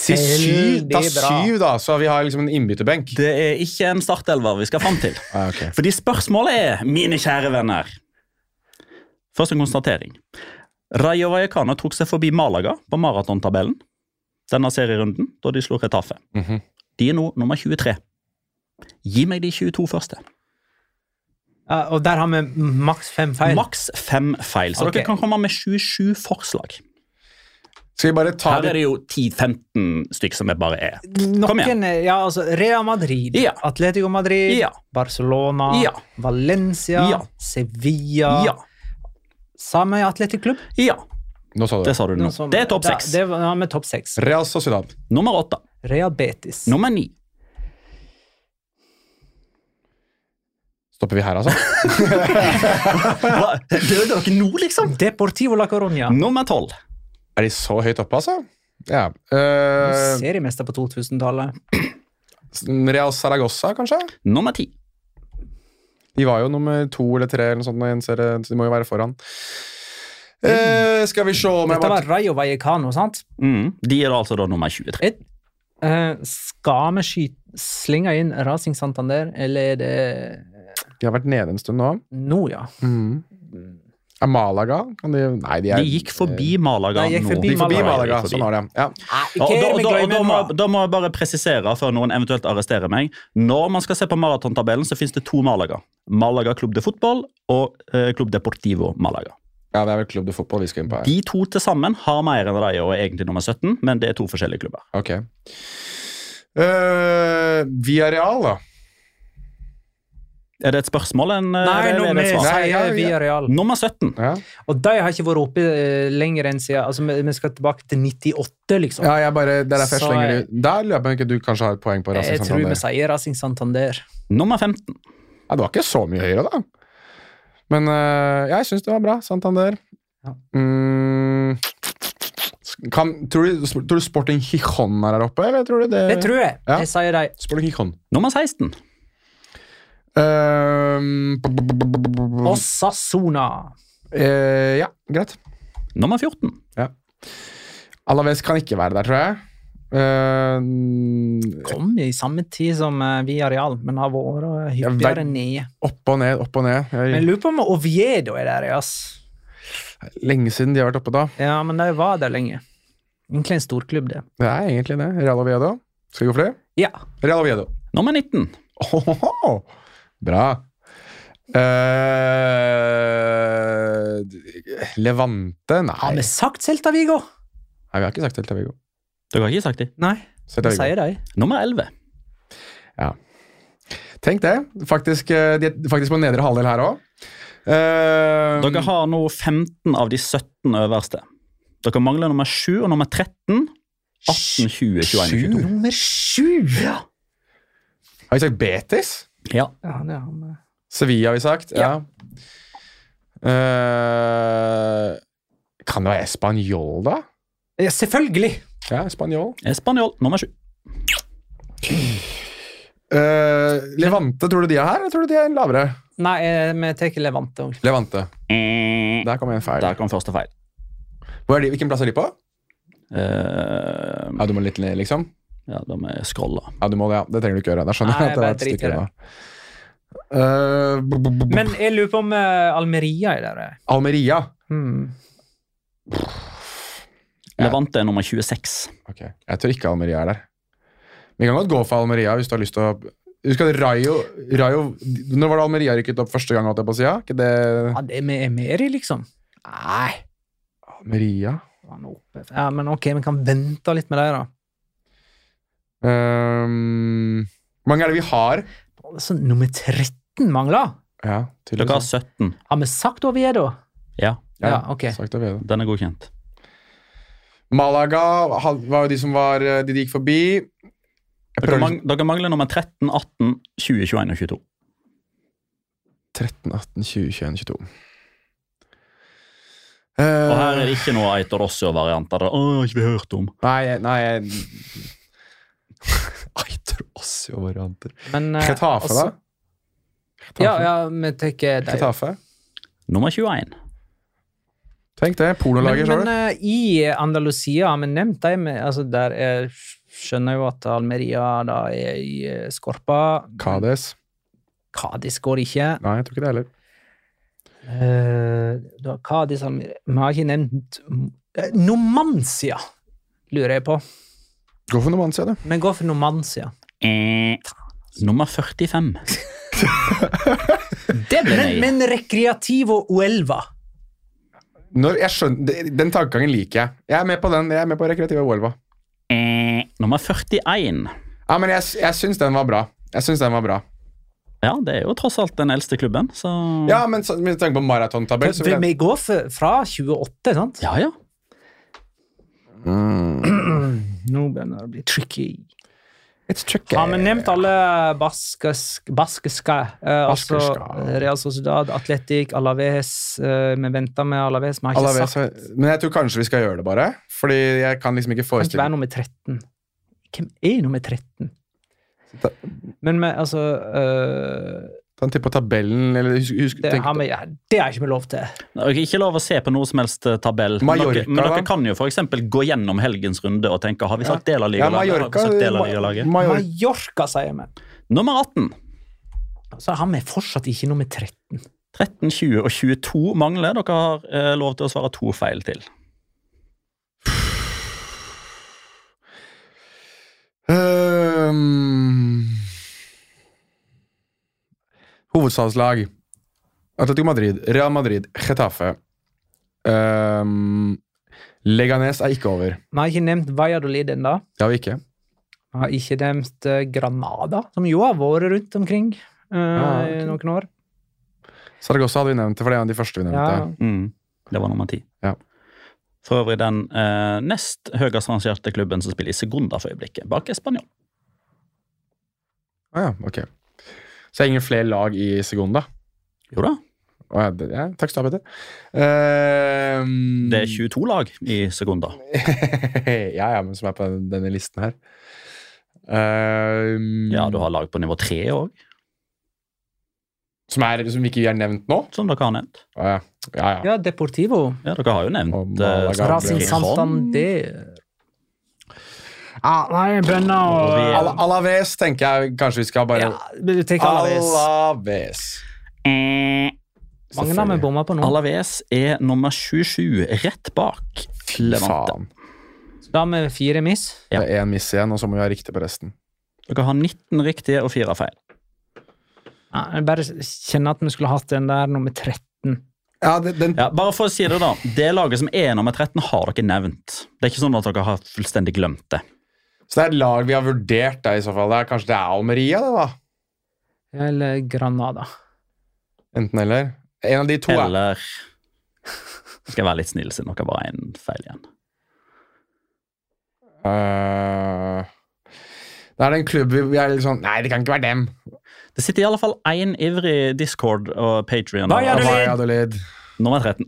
Si syv, Veldig da bra. syv, da, så vi har liksom en innbytterbenk. Det er ikke en startelver vi skal fram til. [laughs] Ah, ok. Fordi spørsmålet er, mine kjære venner Først en konstatering. Rayo Vallecano tok seg forbi Malaga på maratontabellen denne serierunden, da de slo Retafe. Mhm. De er nå nummer 23. Gi meg de 22 første. Ja, og der har vi maks fem feil. Maks fem feil. Så okay. dere kan komme med 27 forslag. Skal vi bare ta Her er det jo 10-15 stykker som det bare er. Kom Noen, ja, altså Real Madrid, Ja. Atletico Madrid, Ja. Barcelona, Ja. Valencia, Ja. Sevilla Ja. Samme Athletic Klubb. Ja, Nå sa du det det. sa du nå. Som- Det er topp seks. Det var med topp seks. Real Sociedad. Nummer åtte. Real Betis. Nummer ni. Stopper vi her, altså? [laughs] Døde dere nå, liksom? Deportivo la Coronia. Nummer tolv. Er de så høyt oppe, altså? Ja. Uh, Seriemester på 2000-tallet. [clears throat] Real Saragossa, kanskje? Nummer ti. De var jo nummer to eller tre, eller noe sånt, de må jo være foran. Eh, skal vi se om Dette var Rayo Vallecano, sant? Mm. De er altså da nummer 23. Eh, skal vi skyte, slinge inn Racing Santander, eller er det De har vært nede en stund nå. nå, ja? Mm. Er Malaga Kan de Nei, de er De gikk forbi Malaga gikk nå. forbi De gikk forbi Malaga. Malaga. De Sånn var det. Ja. Da, da, da, må, da må jeg bare presisere, før noen eventuelt arresterer meg. Når man skal se på maratontabellen, så finnes det to Malaga. Malaga Club de Fotball og eh, Club Deportivo Malaga. Ja, det er vel Club de Fotball vi skal inn på her. De to til sammen har mer enn deg og er egentlig nummer 17, men det er to forskjellige klubber. Ok. Uh, Via Real, da. Er det et spørsmål? En, eh, Nei, eller nå er det vi svar? Nei, ja, sier via Real. Nummer 17. Ja. Og de har ikke vært oppe eh, lenger enn siden altså, vi, skal tilbake til 98, liksom. ja, jeg bare, det er derfor jeg Så slenger det Der lurer jeg på om ikke du kanskje har et poeng på. Racing jeg tror vi Santander. sier Racing Santander. Nummer 15. Ja, det var ikke så mye høyere, da. Men eh, jeg syns det var bra. Santander. Ja. Mm, kan, tror, du, tror du Sporting Gijon er her oppe, eller tror du det? Det tror jeg. Ja. Jeg sier de. Sporting Gijon. Nummer 16. Uh, Osasuna. eh, ja, greit. Nummer 14. Alaves kan ikke være der, tror jeg. Eh, Kom i samme tid som uh, vi Areal, men har vært hyppigere nede. opp og ned, opp og ned. Men jeg Jeg, lurer på om Oviedo er der, ass. lenge siden de har vært oppe da. Ja, men de var der lenge. Egentlig en storklubb, det. Det er egentlig det. Real Oviedo. Skal vi gå for det? Ja. Real Oviedo. Nummer 19. Ohoho! Bra. Uh, Levante? Nei. Har vi sagt Celta Vigo? Nei, vi har ikke sagt Celta Vigo. Dere har ikke sagt det? Nei, hva sier de? Nummer 11. Tenk det. Faktisk, eh, de er faktisk på nedre halvdel her òg. Dere har nå 15 av de 17 øverste. Dere mangler nummer 7 og nummer 13. 18, 20, 21 og 22. Nummer 7! Ja. Har vi sagt Betis? Ja. ja, det har vi. Sevilla har vi sagt. Ja. Eh, kan det være Español, da? Ja, selvfølgelig! Ja, Spanjol. Spanjol nummer 7. Uh, Levante, tror du de er her, eller tror du de er lavere? Nei, eh, vi tar Levante. Levante. Der kom en feil. Der kom første feil. Hvor er de, hvilken plass er de på? Uh, Ja, du må litt ned, liksom? ja, de er scrolla. Ja, du må det, ja. Det trenger du ikke gjøre. Da skjønner jeg at det er et stykke unna. Eh, Men jeg lurer på om Almeria er der. Almeria. Hmm. Ja. Levante er nummer 26. Ok, Jeg tror ikke Almeria er der. Vi kan godt gå for Almeria hvis du har lyst til å Husker at Rayo, Rayo Når var det Almeria rykket opp første gang? holdt jeg på å si, ja? Ikke det Ja, det er med Emeri, liksom. Nei. Almeria er. Ja, men ok, vi kan vente litt med deg da. Ehm, Hvor mange er det vi har? Så nummer 13 mangler. Ja, Dere har tydeligvis. 17. Har vi sagt Oviedo? Ja, Ja, ok. Sagt det bedre. den er godkjent. Malaga var jo de som var De de gikk forbi. Dere, mang dere mangler nummer 13, 18, 20, 21 og 22. 13, 18, 20, 21, 22. Og her er Eh, det ikke noe Aitor Rossio-varianter. Å, ikke vi hørt om. Nei, nei Eitor [laughs] Aitor Ossio-varianter. Ketafe eh, da? altså- Ja, ja, vi tar Ketafe. Nummer 21. Tenk det. Men, Pornolager, sa men du? eh, i Andalusia har vi nevnt dem. altså Der er, skjønner jo at Almeria da er i eh, skorpa. Kades Kades går ikke. Nei, jeg tror ikke det heller. Uh, da, Almeria Vi har ikke nevnt uh, Numancia, lurer jeg på. Gå for Nomancia, du. Men går for Nomancia. Eh, nummer 45. [laughs] det ble Men, nei. men Recreativo Uelva skjønner, Den tankegangen liker jeg. Jeg er med på den. Jeg er med på rekreative Volva. Eh, nummer 41. Ja, men jeg, jeg syns den var bra. Jeg synes den var bra. Ja, det er jo tross alt den eldste klubben, så Ja, men så, med tanke på maratontabell, så vil jeg Vi går fra 28, sant? Ja, ja. [clears throat] Nå begynner det å bli tricky. Har vi nevnt alle baskiske? uh, altså Real Sociedad, Atletic, Alaves. Uh, vi venter med Alaves. Vi har ikke Alaves, sagt men jeg tror kanskje vi skal gjøre det, bare. Fordi jeg kan liksom ikke Kan ikke være nummer 13. Hvem er nummer 13? Da- Men vi, altså øh, En på tabellen, eller husk, husk det, tenk, har vi, ja, det har ikke vi lov til. Det er ikke lov å se på noe som helst tabell. tabell. Men dere, men dere kan jo eksempel gå gjennom helgens runde og tenke har vi sagt del av ligalaget? Har Mallorca, Ma- Mallorca. Mallorca, sier vi. Nummer 18. Så har vi fortsatt ikke nummer 13. 13, 20 og 22 mangler. Dere har eh, lov til å svare to feil til. Ehm, hovedstadslag. Atletico Madrid, Real Madrid, Getafe. Um, Leganes er ikke over. Vi har ikke nevnt Valladolid ennå. Det har vi ikke. Vi har ikke nevnt eh, Granada, som jo har vært rundt omkring eh, Ah, ok. i noen år. Saragossa hadde vi nevnt, for det er en av de første vi nevnte. Ja. Mm. Det var nummer 10. Ja. For øvrig den eh, nest høyest rangerte klubben som spiller i Segunda for øyeblikket, bak Spanjol. Ah, ja, ok. Så det er ingen flere lag i Segunda? Jo da, ja, det, ja, takk skal du ha, Petter. Ehm, det er 22 lag i Segunda. [laughs] ja, ja, men som er på denne listen her. Ehm, Ja, du har lag på nivå 3 òg, som, er, som ikke har nevnt nå? som dere har nevnt. Å, ja. Ja, ja. Ja, Deportivo. Ja, dere har jo nevnt eh. Racing Santander. Ah, nei, bønner og Al Alaves tenker jeg kanskje vi skal bare ja, Du tenker Alaves. Alaves. Mange navn vi bomma på nå. Alaves er nummer 27, rett bak Levante. Da har vi fire miss. Ja. Det er én miss igjen, og så må vi ha riktig på resten. Dere har 19 riktige og 4 feil. Ja, jeg bare kjenner at vi skulle hatt den der nummer 13. Ja, det, den, Ja, bare for å si Det da, det laget som er nummer 13, har dere nevnt. Det er ikke sånn at dere har fullstendig glemt det. Så det er et lag vi har vurdert, da, i så fall. Det er, kanskje det er Almeria, det, da? Eller Granada. Enten eller. En av de to er Eller Skal jeg være litt snill, siden dere bare har én feil igjen. Uh, Det er en klubb vi, vi er litt sånn Nei, det kan ikke være dem. Det sitter i alle fall én ivrig Discord og Patrion. Valladolid. Nummer 13.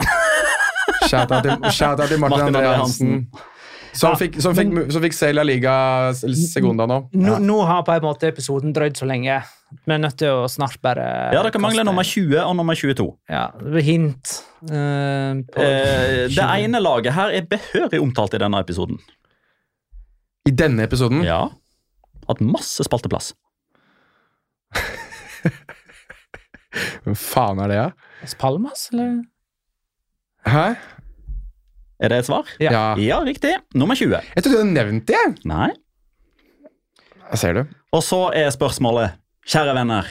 Shout-out til, shout til [laughs] Martin Martin André Hansen. Hansen. Som Ja, fikk, som fikk, som fikk Celia Liga Segunda nå. Nå, nå har på en måte episoden drøyd så lenge. Vi er nødt til å snart bare Ja, dere mangler nummer 20 og nummer 22. Ja, hint. Uh, Eh, det ene laget her er behørig omtalt i denne episoden. I denne episoden. Ja. Hatt masse spalteplass. [laughs] Hvem faen er det, da? Ja? Palmas, eller? Hæ? Er det et svar? Ja. Ja. Riktig. Nummer 20. Jeg trodde du hadde nevnt det. Nei. Jeg ser du. Og så er spørsmålet, kjære venner,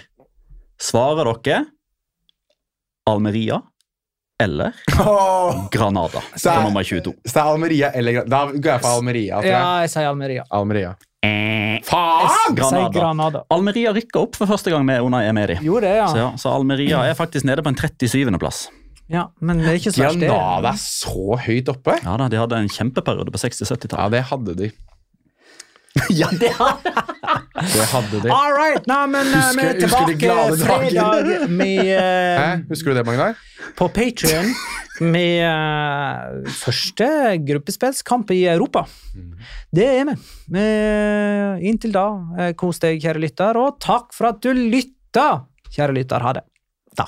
svarer dere Almeria eller oh. Granada Så er- nummer 22? så det er Almeria eller Granada. Da går jeg for Almeria. tror jeg. Ja, jeg sier Almeria. Almeria. Jeg Faen! Granada. Granada. Almeria rykka opp for første gang med Unai Emeri. Gjorde det, Så, ja. ja, så Almeria er faktisk nede på en 37. plass. Ja. Men det er ikke så verst, det. Granada er så høyt oppe. Ja da, De hadde en kjempeperiode på 60-70-tallet. Ja, det hadde de. [laughs] Ja, det hadde [laughs] Det hadde de. All right, nei, men eh, vi er Husker- husker glade tilbake dager? fredag med uh, Hæ? Husker du det, Magnar? på Patrion med uh, første gruppespillskamp i Europa. Det er vi. Inntil da, kos deg, kjære lytter, og takk for at du lytta, kjære lytter. Ha det. Da.